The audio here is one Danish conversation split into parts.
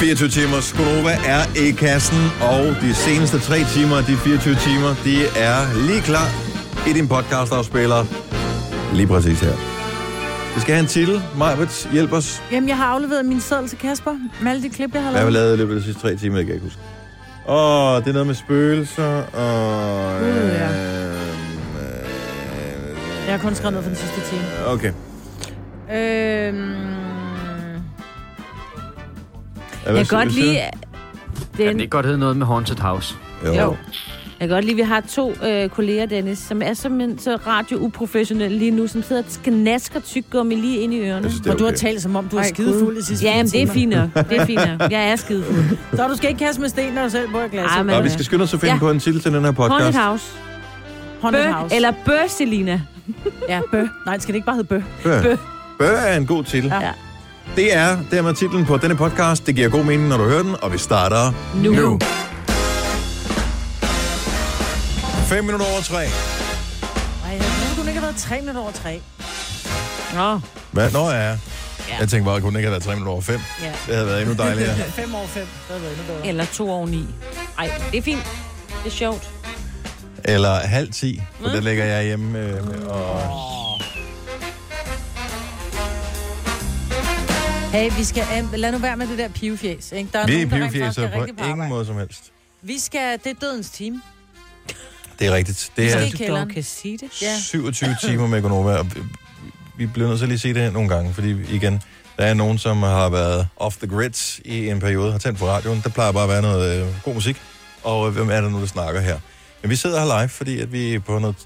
24 timers Gonova er i kassen, og de seneste 3 timer, de 24 timer, de er lige klar i din podcast-afspiller. Lige præcis her. Vi skal have en titel. Majbert, hjælp os. Jamen, jeg har afleveret min seddel til Kasper med alle de klip, jeg har Hvad har lavet. vi lavet i løbet af de sidste 3 timer, det kan jeg ikke huske. Åh, det er noget med spøgelser, og... Gud, ja. øhm, Jeg har kun skrevet noget for den sidste time. øh, okay. Ja, Jeg kan godt lide... Kan Den, det ikke godt hedde noget med Haunted House? du? Jo. Jeg kan godt lide, at vi har to øh, kolleger, Dennis, som er simpelthen så radio-uprofessionelle lige nu, som sidder og knasker tyggegummi lige ind i ørerne. Jeg synes, er og du har okay. talt som om, du er skidefuld i sidste Ja, jamen, det er fint nok. Det er fint nok. Jeg er skidefuld. Så du skal ikke kaste med sten, når du selv bor i glasset. Ej, men- Nå, vi skal skynde os at finde Ja. på en titel til den her Haunted podcast. House. Haunted Bø, House. eller Bø, Selina. Ja, bø. Nej, skal det ikke bare hedde bø? Bø. Bø. Bø er en god titel. Ja. Ja. Det er dermed titlen på denne podcast. Det giver god mening, når du hører den, og vi starter Nu. nu. 5 minutter over 3. Ej, jeg kunne ikke have været tre minutter over tre. Nå, Hvad? Nå ja. Ja. Jeg tænkte bare, at kunne ikke have været 3 minutter over 5. ja. Det havde været endnu dejligere. Fem over fem. Det havde været endnu bedre. Eller to over ni. Ej, det er fint. Det er sjovt. Eller halv 10, for det ligger jeg hjemme øh, og... Hey, vi skal, um, lad nu være med det der pivfjes. Ikke? Der er Vi er nogen, der rent faktisk er på rigtig på ingen arbejde. måde som helst. Vi skal, det er dødens team. Det er rigtigt. Det Vi skal er. Du kan sige det. Ja. 27 timer med Gonova, og vi- vi bliver nødt til at lige sige det nogle gange, fordi igen, der er nogen, som har været off the grid i en periode, har tændt for radioen. Der plejer bare at være noget øh, god musik, og øh, hvem er det nu, der snakker her? Men vi sidder her live, fordi at vi på noget,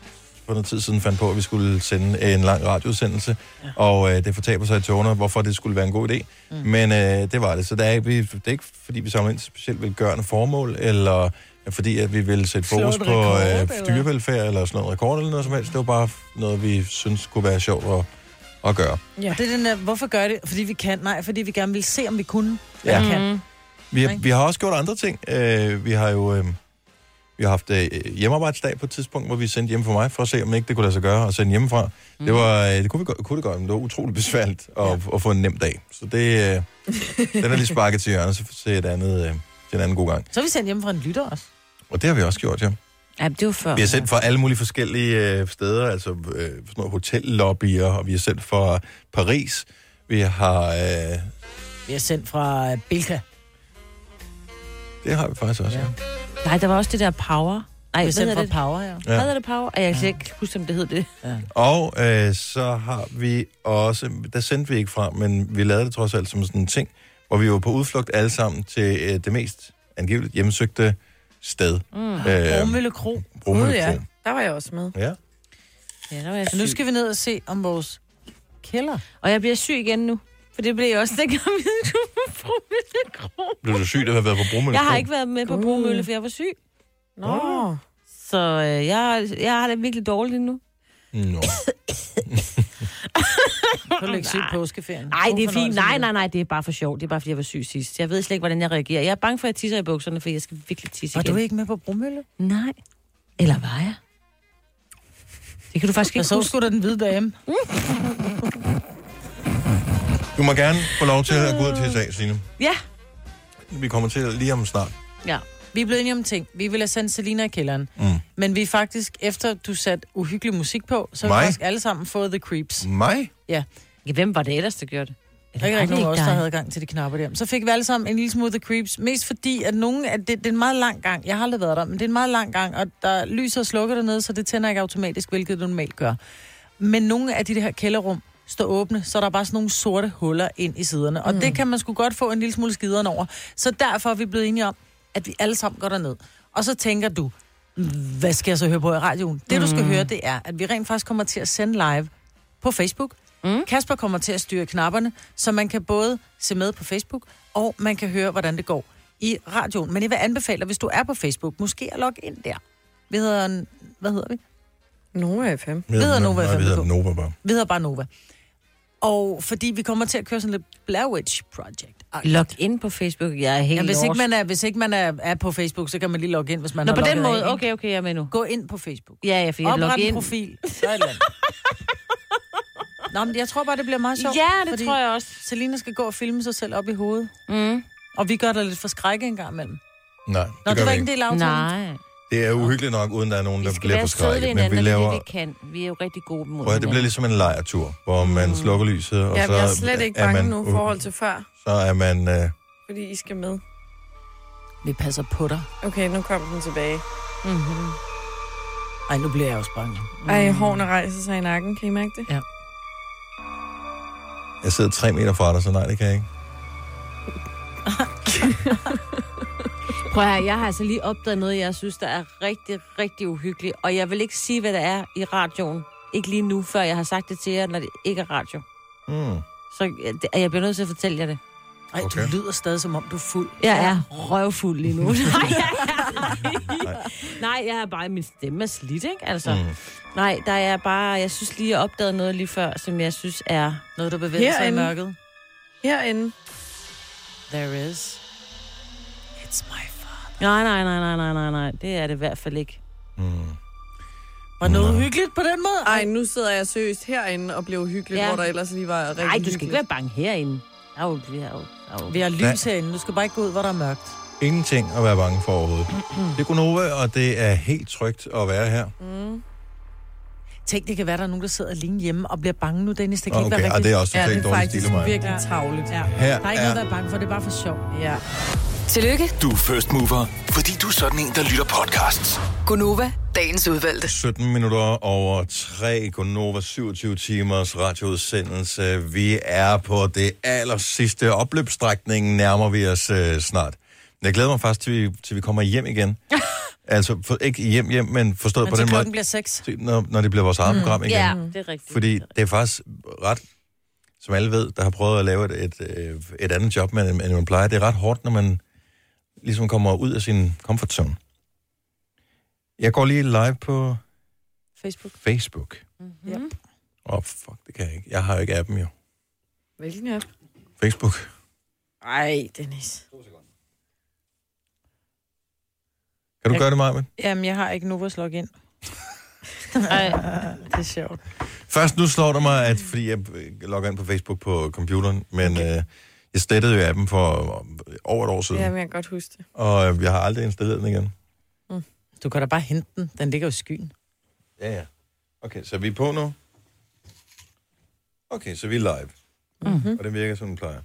på noget tid siden fandt på, at vi skulle sende en lang radioudsendelse, ja. og øh, det fortaber sig i togene, hvorfor det skulle være en god idé. Mm. Men øh, det var det, så det er, ikke- vi, det er ikke, fordi vi samler ind til specielt velgørende formål, eller fordi at vi vil sætte fokus på øh, eller? dyrevelfærd, eller sådan noget rekord, eller noget som helst. Det var bare noget, vi synes kunne være sjovt at, at gøre. Ja. Det er den der, hvorfor gør det? Fordi vi kan? Nej, fordi vi gerne vil se, om vi kunne. Ja. Ja. Kan. Mm. Vi har, vi har også gjort andre ting. Øh, vi har jo øh, vi har haft øh, hjemmearbejdsdag på et tidspunkt, hvor vi sendte hjem for mig, for at se, om ikke det kunne lade sig gøre at sende hjemmefra. Mm. Det, var, øh, det kunne, vi godt, kunne det godt, men det var utroligt besværligt at, ja. at få en nem dag. Så det, øh, den er lige sparket til hjørnet, så til, et andet, øh, til en anden god gang. Så er vi sendt hjem fra en lytter også. Og det har vi også gjort, ja. Ja, det var før. Vi har sendt fra alle mulige forskellige øh, steder, altså øh, sådan noget hotellobbyer, og vi har sendt fra Paris. Vi har... Øh, Vi er sendt fra øh, Bilka. det har vi faktisk også, ja. Ja. Nej, der var også det der Power. Nej, hvad hedder fra det? Power, ja. Ja. Hvad hedder det, Power? Ej, Jeg kan ikke huske, om det hed det. ja. Og øh, så har vi også, der sendte vi ikke fra, men vi lavede det trods alt som sådan en ting, hvor vi var på udflugt alle sammen til øh, det mest angiveligt hjemmesøgte sted. Mm. Øh, Bromølle Kro. Bromølle Gud, ja. Kro. Der var jeg også med. Ja. Ja, der var jeg Så nu syg. skal vi ned og se om vores kælder. Og jeg bliver syg igen nu. For det blev jeg også, dengang vi skulle på. Blev du syg, at have været på Bromølle Jeg har ikke været med på Gud. Bromølle, for jeg var syg. Nå. Så øh, jeg, jeg har det virkelig dårligt nu. Nå. Du lægge syg i påskeferien? Nej, God det er fint. Nej, nej, nej, det er bare for sjovt. Det er bare, fordi jeg var syg sidst. Jeg ved slet ikke, hvordan jeg reagerer. Jeg er bange for, at jeg tisser i bukserne, for jeg skal virkelig tisse Var igen. du ikke med på Bromølle? Nej. Eller var jeg? Det kan du faktisk Jeg ikke så huske. sgu da den hvide dame. Du må gerne få lov til at gå ud til sag, Signe. Ja. Vi kommer til lige om snart. Ja. Vi er blevet enige om ting. Vi ville have sendt Selina i kælderen. Mm. Men vi er faktisk, efter du satte uhyggelig musik på, så har vi Mig? faktisk alle sammen fået The Creeps. Mig? Ja, Hvem var det ellers, der gjorde det? Der er ikke rigtig nogen af os, der havde gang til de knapper der. Så fik vi alle sammen en lille smule The Creeps. Mest fordi, at nogen, at det, det er en meget lang gang. Jeg har aldrig været der, men det er en meget lang gang, og der lyser og slukker dernede, så det tænder ikke automatisk, hvilket det normalt gør. Men nogle af de her kælderrum står åbne, så er der bare sådan nogle sorte huller ind i siderne. Og mm. det kan man sgu godt få en lille smule skideren over. Så derfor er vi blevet enige om, at vi alle sammen går derned. Og så tænker du, hvad skal jeg så høre på i radioen? Det du skal høre, det er, at vi rent faktisk kommer til at sende live på Facebook. Mm. Kasper kommer til at styre knapperne, så man kan både se med på Facebook, og man kan høre, hvordan det går i radioen. Men jeg vil anbefale, hvis du er på Facebook, måske at logge ind der. Vi hedder, hvad hedder vi? Nova FM. Vi hedder Nova Nej, vi FM. hedder Nova bare. Vi hedder bare Nova. Og fordi vi kommer til at køre sådan lidt Blair Witch Project. Log ind på Facebook. Jeg er helt Ja, hvis ikke man, er, hvis ikke man er, er på Facebook, så kan man lige logge ind, hvis man Nå, har på den måde. af? Okay, okay, jeg er med nu. Gå ind på Facebook. Ja, ja, for jeg Opret en ind. profil. Så er det. Nå, men jeg tror bare, det bliver meget sjovt. Ja, det tror jeg også. Selina skal gå og filme sig selv op i hovedet. Mm. Og vi gør der lidt for skrække en gang imellem. Nej, Nå, det var ikke en del af aftalen. Nej. Det er uhyggeligt nok, uden der er nogen, Vi der skal bliver forskrækket. Men vi er laver... det, vi kan. Vi er jo rigtig gode mod Prøv det bliver ligesom en lejretur, hvor man slukker lyset, og Ja, så jeg er slet ikke er bange man, nu i forhold til før, Så er man... Øh, fordi I skal med. Vi passer på dig. Okay, nu kom den tilbage. Mm-hmm. Ej, nu bliver jeg også bange. Ej, hårene rejser sig i nakken. Kan I mærke det? jeg sidder tre meter fra dig, så nej, det kan jeg ikke. Prøv her, jeg har altså lige opdaget noget, jeg synes, der er rigtig, rigtig uhyggeligt. Og jeg vil ikke sige, hvad det er i radioen. Ikke lige nu, før jeg har sagt det til jer, når det ikke er radio. Mm. Så det- jeg bliver nødt til at fortælle jer det. Ej, du Okay. lyder stadig, som om du er fuld. Jeg er røvfuld lige nu. nej, nej. nej, jeg er bare, min stemme er slidt, ikke? Altså, Mm. nej, der er bare, jeg synes lige, jeg opdagede noget lige før, som jeg synes er... Noget, der bevæger sig i Herinde. mørket. Herinde. There is. Nej, nej, nej, nej, nej, nej, nej, det er det i hvert fald ikke. Mm. Var noget Nå. uhyggeligt på den måde? Ej, nu sidder jeg seriøst herinde og bliver uhyggeligt, Ja. ja. hvor der ellers lige var rigtig Nej, du skal hyggeligt. ikke være bange herinde. Der er jo, vi har jo, der er. Vi har lys herinde. Du skal bare ikke gå ud, hvor der er mørkt. Ingenting at være bange for overhovedet. Det er Gunova, og det er helt trygt at være her. Mm. Tænk, det kan være, der er nogen, der sidder alene hjemme og bliver bange nu, Dennis. Det kan ikke Okay, være og rigtigt. det er også Ja, totalt det er dårlig faktisk stil af mig. virkelig tavligt. Ja. Her Der er ikke er noget at være bange for, det er bare for sjov. Ja. Tillykke, Du er first mover, fordi du er sådan en, der lytter podcasts. Gunova, dagens udvalgte. 17 minutter over 3, Gonova 27 timers radioudsendelse. Vi er på det aller sidste opløbsstrækning, nærmer vi os øh, snart. Jeg glæder mig faktisk til, vi, til vi kommer hjem igen. altså, for, ikke hjem hjem, men forstået Men på den måde, klokken bliver seks. når, når det bliver vores eget program igen. Ja, det er rigtigt. Fordi det er faktisk ret, som alle ved, der har prøvet at lave et, et, øh, et andet job, end man plejer. Det er ret hårdt, når man ligesom kommer ud af sin comfort zone. Jeg går lige live på Facebook. Facebook. Ja. Åh, oh, fuck, det kan jeg ikke. Jeg har jo ikke appen jo. Hvilken app? Facebook. Ej, Dennis. Kan du Jeg- gøre det, Maja? Jamen, jeg har ikke Novas login. Ej, Det er sjovt. Først nu slår det mig, at fordi jeg logger ind på Facebook på computeren, men okay. øh, jeg slettede jo appen for over et år siden, Ja, men jeg kan godt huske det. og jeg har aldrig installeret den igen. Du kan da bare hente den. Den ligger jo i skyen. Ja, ja. Okay, så vi er på nu. Okay, så vi er live. Mm-hmm. Og det virker, som den plejer.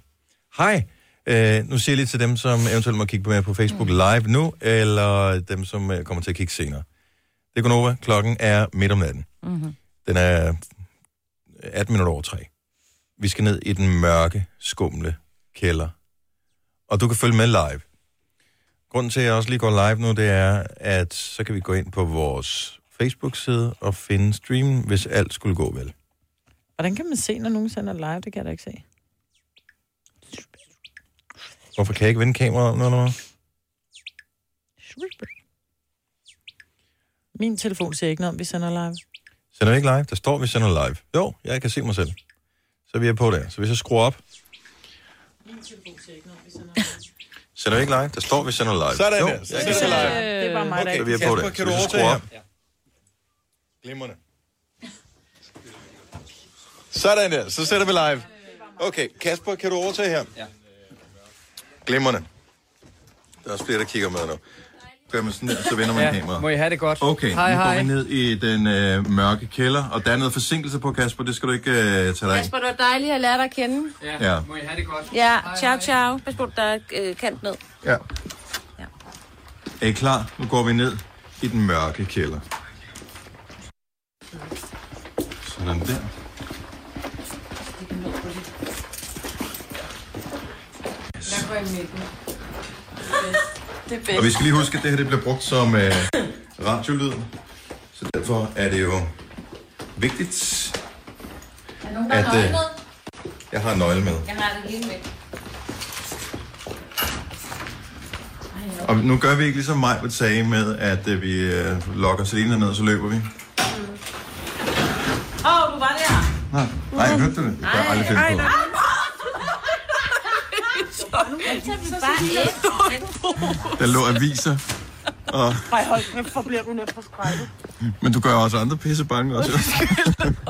Hej. Øh, nu siger jeg lige til dem, som eventuelt må kigge på med på Facebook live nu, eller dem, som øh, kommer til at kigge senere. Det er Gunova. Klokken er midt om natten. mm-hmm. Den er 18 minutter over 3. Vi skal ned i den mørke, skumle kælder. Og du kan følge med live. Grunden til, at jeg også lige går live nu, det er, at så kan vi gå ind på vores Facebook-side og finde streamen, hvis alt skulle gå vel. Hvordan kan man se, når nogen sender live? Det kan jeg da ikke se. Hvorfor kan jeg ikke vende kameraet om, eller hvad? Min telefon siger ikke noget om, vi sender live. Sender vi ikke live? Der står, vi sender live. Jo, jeg kan se mig selv. Så vi er på der. Så hvis jeg skruer op... Sender vi ikke live? Der står, vi sender live. Sådan Jo, der. jeg Så kan se live. Det er bare mig, der Så ikke vi er på Kasper, det. kan Så du hvis overtage her? op... Glimrende. Sådan der. Så sætter vi live. Okay, Kasper, kan du overtage her? Ja. Glimrende. Der er også flere, der kigger med nu. Gør man sådan der, så vender man ja. kameraet. Må I have det godt? Okay, hej, nu går hej. vi ned i den øh, mørke kælder, og der er noget forsinkelse på, Kasper. Det skal du ikke øh, tage dig. Kasper, det var dejligt at lære dig at kende. Ja. Ja. Må I have det godt? Ja, ciao, ciao. Pas på, der er øh, kant ned. Ja. Ja. Er I klar? Nu går vi ned i den mørke kælder. Sådan der. Og vi skal lige huske, at det her det bliver brugt som øh, radiolyd. Så derfor er det jo vigtigt, at... Øh, jeg har en nøgle med. Jeg har det lige med. Og nu gør vi ikke ligesom mig vil sige med, at øh, vi øh, lokker Selina ned, og så løber vi. Åh, oh, du var der. Nej, nej, hørte du det? Det kan jeg aldrig finde på. Der lå aviser. Og, Ej, hold kæft, hvor bliver du nødt for skrækket. men du gør jo også andre pisse bange også.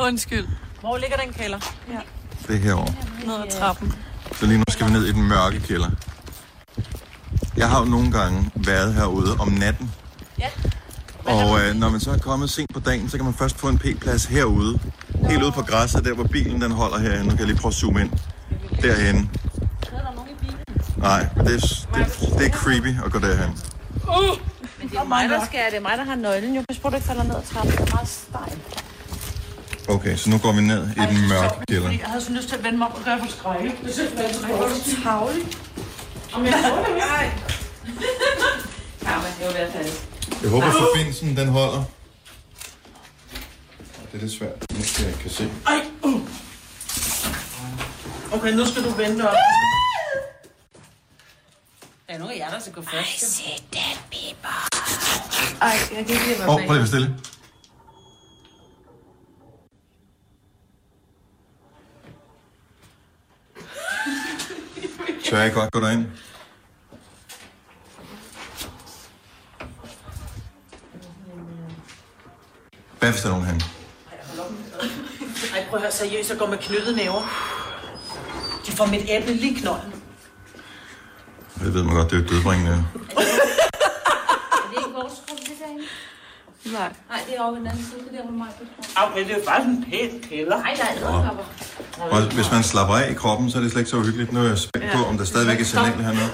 Undskyld. Hvor ligger den kælder? Det er herovre. Ned ad trappen. Så lige nu skal vi ned i den mørke kælder. Jeg har jo nogle gange været herude om natten. Ja. Og øh, når man så er kommet sent på dagen, så kan man først få en p-plads herude. Helt ude på græsset, der hvor bilen den holder herinde. Nu kan jeg lige prøve at zoome ind. Derhen. Nej, det er, det, det er creepy at gå derhen. Men det er mig, der skal, det er mig, der har nøglen. Jo, på, du ikke falder ned ad trappen. Det er meget stejl. Okay, så nu går vi ned i den mørke kælder. Jeg havde så lyst til at vende mig op og gøre for skrække. Det synes jeg, Hvor er du tavlig? Om jeg får det, nej. Ja, men det er jo i hvert fald. Jeg håber, forbindelsen den holder. Det er lidt svært, nu skal jeg kan se. Ej, uh. Okay, nu skal du vente op. Der er nogen af jer, der skal gå først. Ej, jeg kan ikke lide at Åh, oh, prøv lige at være stille. Så jeg godt gå derind. Hvad hvis der er nogen hen? Ej, prøv at høre, seriøst, jeg går med knyttede næver. De får mit æble lige i knolden. Det ved man godt, det er jo dødbringende. Er det ikke vores rum, det derinde? Nej. Nej, det er over den anden side. Det er der, mig Okay, det er faktisk en pæn kælder. Nej, der er æderkopper. Og hvis man slapper af i kroppen, så er det slet ikke så uhyggeligt. Nu er jeg spændt på, om der stadigvæk er signal hernede.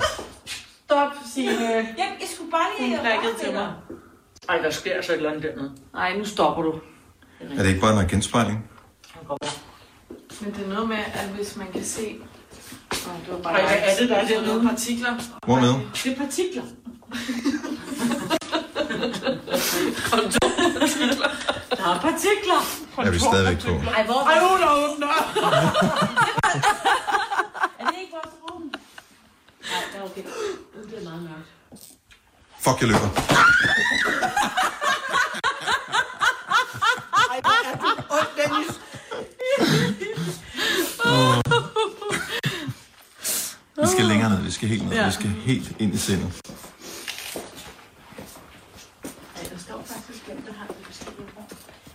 Stop, Signe. Jeg, jeg skulle bare lige... Hun klakkede til mig. Ej, der sker altså et eller andet dernede. Nej, nu stopper du. Er det ikke bare noget genspejling? Men det er noget med, at hvis man kan se... Det var bare Ej, er det, der er det er dernede? nogle partikler. Hvor med? Det er partikler. Der er partikler. Er vi stadigvæk på? Ej, hvor Ej, hun er åbner. er det ikke vores rum? Nej, det er okay. Det er meget mørkt. Fuck, jeg løber. Vi skal længere ned, vi skal helt ned, vi skal helt ind i sindet. Ej, der står faktisk, hvem der har det forskellige rum.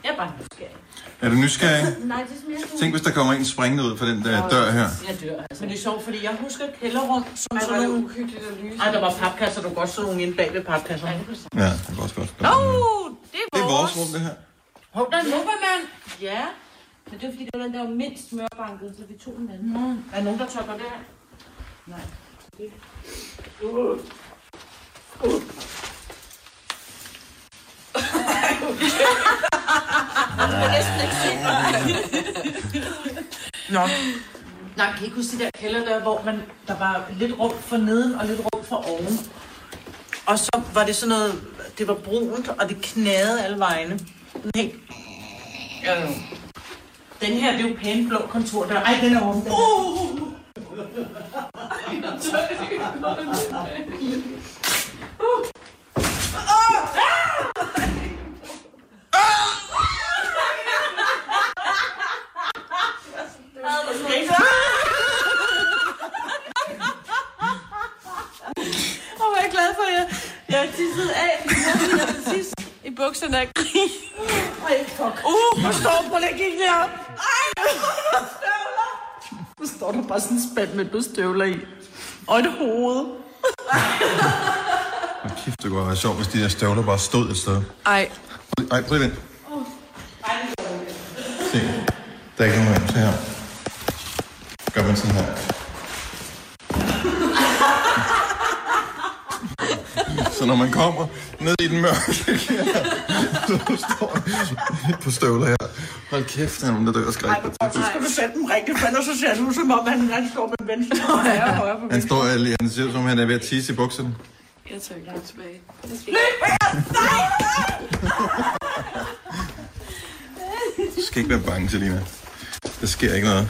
Jeg er bare nysgerrig. Er du nysgerrig? Nej, det er mere Tænk, hvis der kommer en springende ud fra den der dør her. Jeg dør, altså. Men det er sjovt, fordi jeg husker kælderrum som Ej, er sådan det nogle... uhyggeligt at lyse. Ej, der var papkasser, du kan godt så inde bag ved papkasserne. Ja, det er også godt. Åh, det er Det er vores rum, det her. Hov, der er en Nova-mand. Ja. Men det var fordi, det var den, der var mindst mørbanket, så vi tog den anden. Er der nogen, der tør gå der? Nej. Nå. Nej, kan I ikke huske de der kælder der, hvor man, der var lidt rum for neden og lidt rum for oven? Og så var det sådan noget, det var brunt, og det knagede alle vegne. Helt. Øh. Den her, det er jo pæne blå kontor der. Ej, den er åben. Den uh! Åh, hvor er jeg glad for, at jeg, jeg af, fordi jeg havde til sidst i bukserne. Ej, fuck. Uh, hvor står på det gik? Ej. Nu står der bare sådan en spand med et støvler i. Og et hoved. Hold kæft, det kunne være sjovt, hvis de der støvler bare stod et sted. Ej, Ej, prøv lige vent. Se, der er ikke nogen her. Se her. Gør man sådan her. Så når man kommer ned i den mørke kælder, så står på støvler her. Hold kæft, der er nogen, der dør af skræk. Og så skal du sætte dem rigtigt, for ellers så ser det ud som om, han, han står med venstre og højre højre på Han står lige, han ser ud som, han er ved at tisse i bukserne. jeg tager ikke tilbage. Du skal ikke være bange, Selina. Der sker ikke noget.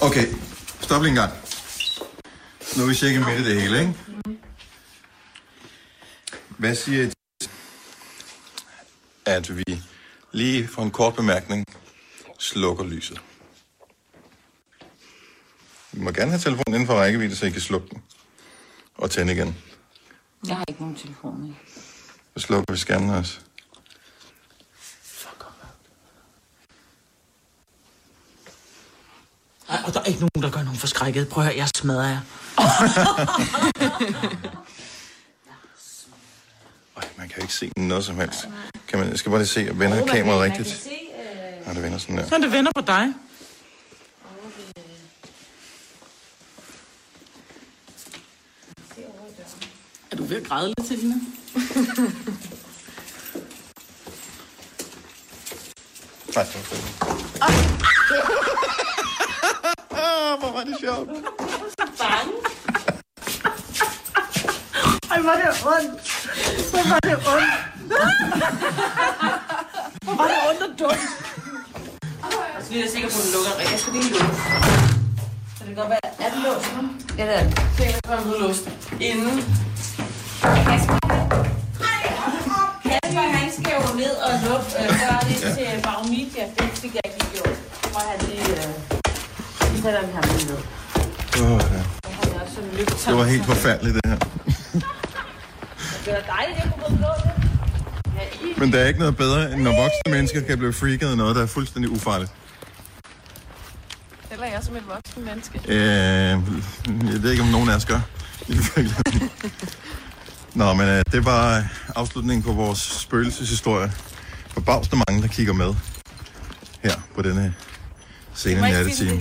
Okay, stop lige en gang. Nu er vi cirka midt i det hele, ikke? Hvad siger I til, at vi lige for en kort bemærkning slukker lyset? Vi må gerne have telefonen inden for rækkevidde, så I kan slukke den. Og tænde igen. Jeg har ikke nogen telefon med. Så slukker vi skærmen også. Ej, og der er ikke nogen, der gør nogen forskrækket. Prøv at høre, jeg smadrer jer. Man kan jo ikke se noget som helst. Kan man, jeg skal bare lige se, vender kameraet rigtigt? Ja, det vender sådan der. Så det vender på dig. Er du ved at græde lidt, Selina? Nej, det var fedt. Hvor var det sjovt. Ej, var det ondt. Hvor var det ondt. Hvor var det ondt og dumt. Så vi er sikker på, at den lukker rigtigt. Jeg skal lige lukke. Så det kan godt være, er den låst nu? Ja, det er den. Se, jeg kommer ud låst. Inden. Kasper, han skal jo ned og lukke øh, gøre det til barometer. Det fik jeg ikke lige gjort. Så må han lige... Øh, så sætter vi ham lige ned. Oh, ja. Det var helt forfærdeligt, det her. Det var dejligt, at jeg kunne få det. Men der er ikke noget bedre, end når voksne mennesker kan blive freaket af noget, der er fuldstændig ufarligt. Eller jeg som et voksen menneske. Øh, jeg ved ikke, om nogen af os gør. Nå, men øh, det var afslutningen på vores spøgelseshistorie. Forbavsende mange, der kigger med her på denne sene nattetime.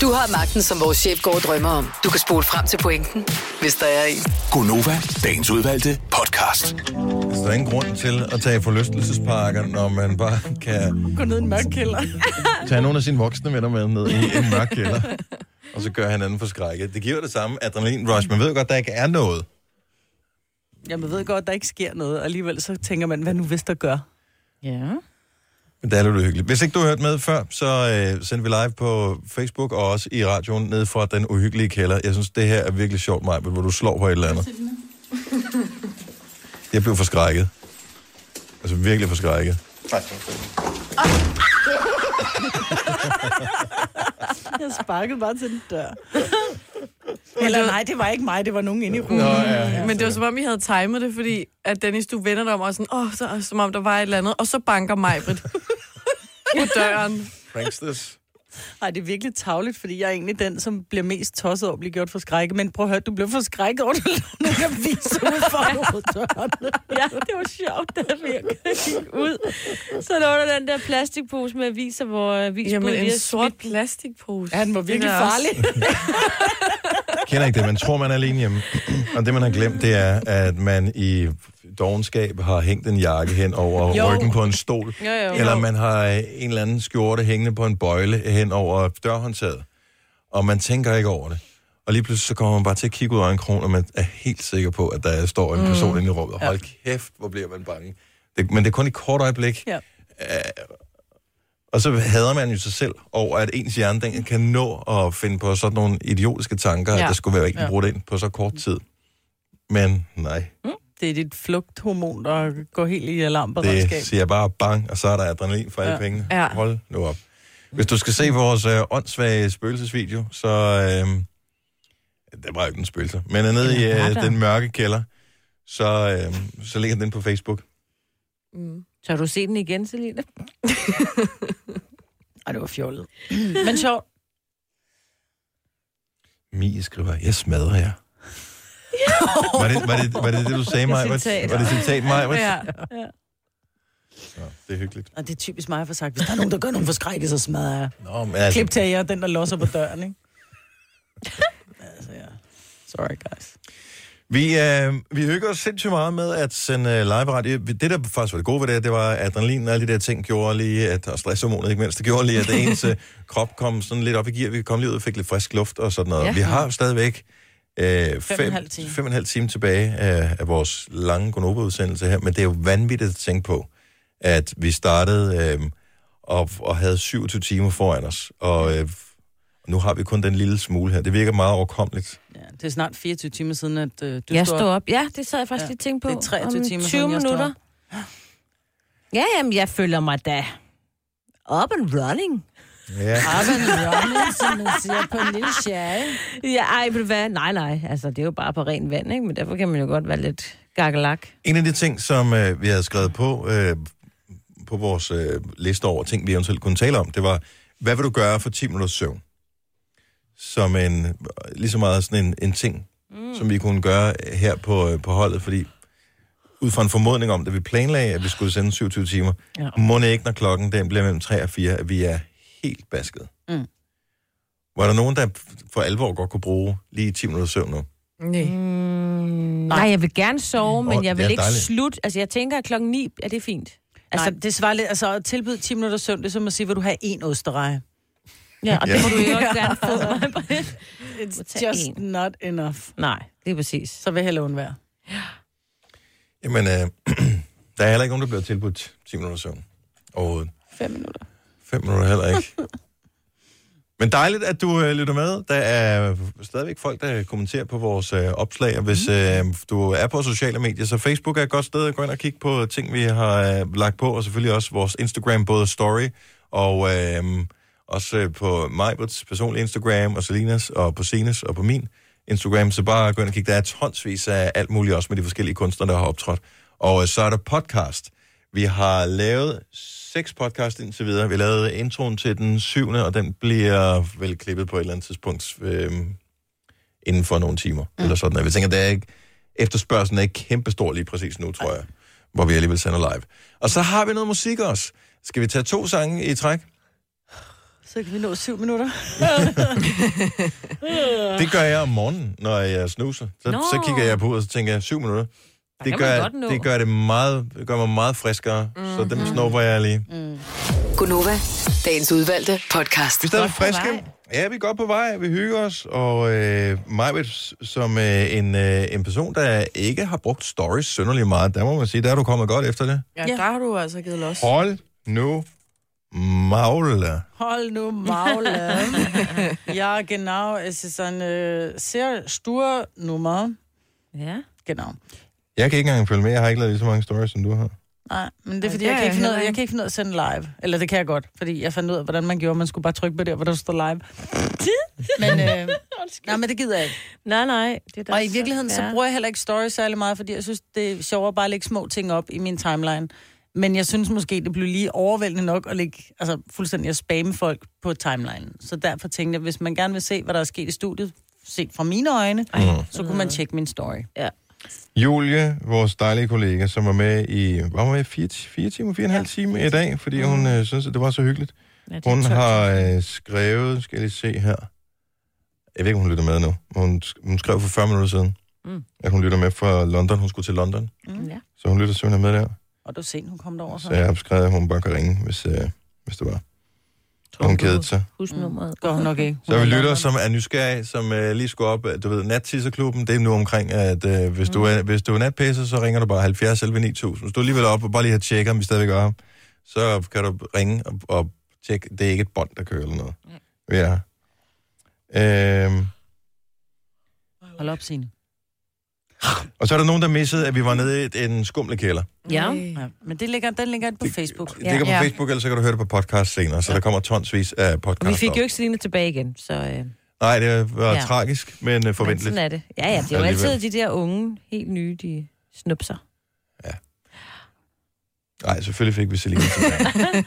Du har magten, som vores chef går og drømmer om. Du kan spole frem til pointen, hvis der er en. Gonova, dagens udvalgte podcast. Så der er ingen grund til at tage forlystelsesparker, når man bare kan Gå ned i en mørk kælder. tage nogle af sine voksne venner med ned i en mørk kælder, og så gør hinanden for skrækket. Det giver det samme adrenalin rush. Man ved jo godt, der ikke er noget. Jamen, jeg ved godt, der ikke sker noget. og Alligevel så tænker man, hvad nu hvis der gør? Ja. Men det er lidt uhyggeligt. Hvis ikke du har hørt med før, så øh, sender vi live på Facebook og også i radioen ned fra den uhyggelige kælder. Jeg synes, det her er virkelig sjovt, Maj, hvor du slår på et eller andet. Jeg blev forskrækket. Altså virkelig forskrækket. Nej, Jeg sparkede bare til den dør. Eller nej, det var ikke mig, det var nogen inde i rummet. Nå, ja. Men det var som om, I havde timet det, fordi at Dennis, du vender dig om og sådan, åh, oh, så, som om der var et eller andet, og så banker mig på døren. Pranksters. Nej, det er virkelig tavligt, fordi jeg er egentlig den, som bliver mest tosset over at blive gjort for skrækket. Men prøv at høre, du blev for skrækket over, at du lavede nogle aviser ud for ja, det var sjovt, da vi gik ud. Så lå der den der plastikpose med aviser, hvor avisbud Jamen, lige en er sort smidt. plastikpose. Ja, den var virkelig farlig. kender ikke det. Man tror, man er alene hjemme. Og det, man har glemt, det er, at man i dogenskab har hængt en jakke hen over Jo. ryggen på en stol. Jo, jo. Eller man har en eller anden skjorte hængende på en bøjle hen over dørhåndtaget. Og man tænker ikke over det. Og lige pludselig så kommer man bare til at kigge ud af en kron, og man er helt sikker på, at der står en person inde i rummet. Og hold kæft, hvor bliver man bange. Det, men det er kun et kort øjeblik. Ja. Og så hader man jo sig selv over, at ens hjerne den kan nå at finde på sådan nogle idiotiske tanker, ja. Ja. at der skulle være ikke Ja. brugt ind på så kort tid. Men nej, Det er dit flugthormon, der går helt i alarmberedskab. det siger bare bang, og så er der adrenalin for alle Ja. pengene. Ja. Hold nu op. Hvis du skal se vores øh, åndssvage spøgelsesvideo, så... Øh, det var jo ikke en spøgelse, men er nede i øh, den mørke kælder, så, øh, så ligger den på Facebook. Så har du set den igen, Selina? Ej, det var fjollet. Men sjovt. Mie skriver, jeg smadrer jer. Var, det, var, det, var det det, du sagde mig? Var, var det citat mig? Ja. Ja, det er hyggeligt. Og det er typisk mig at få sagt, hvis der er nogen, der gør nogen forskrækket, så smadrer jeg. Nå, men altså, Klip til jer, den der låser på døren, ikke? altså, ja. Sorry, guys. Vi, øh, vi hygger os sindssygt meget med at sende øh, live radio. Det, der faktisk var det gode ved det, det var at adrenalin og alle de der ting gjorde lige, at, og stresshormonet ikke mindst, det gjorde lige, at ens øh, krop kom sådan lidt op i gear. Vi kom lige ud og fik lidt frisk luft og sådan noget. Ja. Vi har stadigvæk øh, Fem halv time. fem og en halv time tilbage af, af vores lange Gonova-udsendelse her, men det er jo vanvittigt at tænke på, at vi startede øh, og, og havde 27 timer foran os, og øh, nu har vi kun den lille smule her. Det virker meget overkommeligt. Ja, det er snart 24 timer siden, at øh, du jeg stod stod op. op. Ja, det sad jeg faktisk Ja. lige tænkt på. Det er 23 Om timer 20 siden, jeg stod minutter. Ja, jamen, jeg føler mig da up and running. Ja. Arben running, som man siger på en lille sjære. Ja, ej, ved du hvad? Nej, nej. Altså, det er jo bare på ren vand, ikke? Men derfor kan man jo godt være lidt gakkelak. En af de ting, som øh, vi havde skrevet på, øh, på vores øh, liste over ting, vi eventuelt kunne tale om, det var, hvad vil du gøre for 10 minutters søvn? Som en, lige så meget sådan en, en ting, mm. som vi kunne gøre her på, øh, på holdet, fordi ud fra en formodning om, da vi planlagde, at vi skulle sende 27 timer, ja. Ja. må det ikke, når klokken den bliver mellem 3 og 4, at vi er helt basket. Mm. Var der nogen, der for alvor godt kunne bruge lige 10 minutter søvn nu? Nej. Mm, nej, jeg vil gerne sove, men Åh, jeg vil ikke dejligt. slutte. Altså, jeg tænker, at klokken 9 er det fint. Altså, Nej, det svarer lidt, altså at tilbyde 10 minutter søvn, det er som at sige, vil du have en ostereje? ja, og Ja. det må du jo også gerne få mig på. It's just en. not enough. Nej, det er præcis. Så vil jeg hellere undvære. Jamen, øh, der er heller ikke nogen, der bliver tilbudt 10 minutter søvn overhovedet. 5 minutter. 5 minutter heller ikke. Men dejligt, at du øh, lytter med. Der er stadigvæk folk, der kommenterer på vores øh, opslag, og hvis øh, du er på sociale medier, så Facebook er et godt sted at gå ind og kigge på ting, vi har øh, lagt på, og selvfølgelig også vores Instagram, både story og øh, også øh, på Majbrits personlige Instagram, og Selinas, og på Sines, og på min Instagram, så bare gå ind og kigge. Der er tonsvis af alt muligt, også med de forskellige kunstnere, der har optrådt. Og øh, så er der podcast. Vi har lavet seks podcast indtil videre. Vi lavede introen til den syvende, og den bliver vel klippet på et eller andet tidspunkt øh, inden for nogle timer. Mm. Eller sådan. Vi tænker, der er ikke, efterspørgselen er ikke kæmpestor lige præcis nu, tror jeg, hvor vi alligevel sender live. Og så har vi noget musik også. Skal vi tage to sange i træk? Så kan vi nå 7 minutter. Det gør jeg om morgenen, når jeg snuser. Så, så kigger jeg på, og så tænker jeg, syv minutter. Det gør, det gør det meget, det gør mig meget friskere, mm-hmm. så dem snupper jeg lige. Gunova, dagens udvalgte podcast. Vi er stadig friske. Ja, vi er godt på vej. Vi hygger os. Og øh, mig, som øh, en, øh, en person, der ikke har brugt stories synderligt meget, der må man sige, der er du kommet godt efter det. Ja, der har du altså givet los. Hold nu magle. Hold nu magle. ja, genau. Es ist ein äh, sehr stur Nummer. Ja. Genau. Jeg kan ikke engang følge med. Jeg har ikke lavet lige så mange stories, som du har. Nej, men det er Ej, fordi, det jeg, kan ikke finde ud, jeg kan ikke finde ud af at sende live. Eller det kan jeg godt, fordi jeg fandt ud af, hvordan man gjorde. Man skulle bare trykke på der, hvor der står live. men, øh, nej, men det gider jeg ikke. Nej, nej. Det er da Og i virkeligheden, så fair. bruger jeg heller ikke stories særlig meget, fordi jeg synes, det er sjovere bare at lægge små ting op i min timeline. Men jeg synes måske, det blev lige overvældende nok at lægge, altså fuldstændig at spamme folk på timeline. Så derfor tænkte jeg, hvis man gerne vil se, hvad der er sket i studiet, set fra mine øjne, Mm. så kunne man tjekke min story. Julie, vores dejlige kollega, som var med i, var med, fire, fire timer, fire og en halv time i dag, fordi hun øh, synes, at det var så hyggeligt. Ja, Hun har øh, skrevet, skal jeg lige se her. Jeg ved ikke, om hun lytter med nu. Hun, hun skrev for 40 minutter siden, Mm. mm. at hun lytter med fra London. Hun skulle til London, Ja. så hun lytter simpelthen med der. Og du sent, hun kom derover så. Så jeg har skrevet, at hun bare kan ringe, hvis, øh, hvis det var. Hun kedede sig. Husk nummeret. Gør hun nok ikke. Så vi lytter, som er nysgerrige, som øh, lige skulle op, øh, du ved, nattisserklubben, det er nu omkring, at øh, hvis, du er, hvis du er natpisser, så ringer du bare 70 11 9000. Hvis du er alligevel op og bare lige har tjekket, om vi stadigvæk er her, så kan du ringe og, og tjekke, det er ikke et bånd, der kører eller noget. Ja. Øhm, Hold op, Signe. Og så er der nogen, der missede, at vi var nede i en skumlekælder. Ja. Ja, men det ligger, den ligger på Facebook. Det ligger på Ja. Facebook, eller så kan du høre det på podcast senere, så der kommer tonsvis af Og podcast vi fik op. jo ikke Selina tilbage igen, så... Øh, Nej, det var Ja. tragisk, men uh, men forventeligt. sådan er det. Ja, ja, det er jo altid de der unge, helt nye, de snupser. Nej, selvfølgelig fik vi Selina tilbage.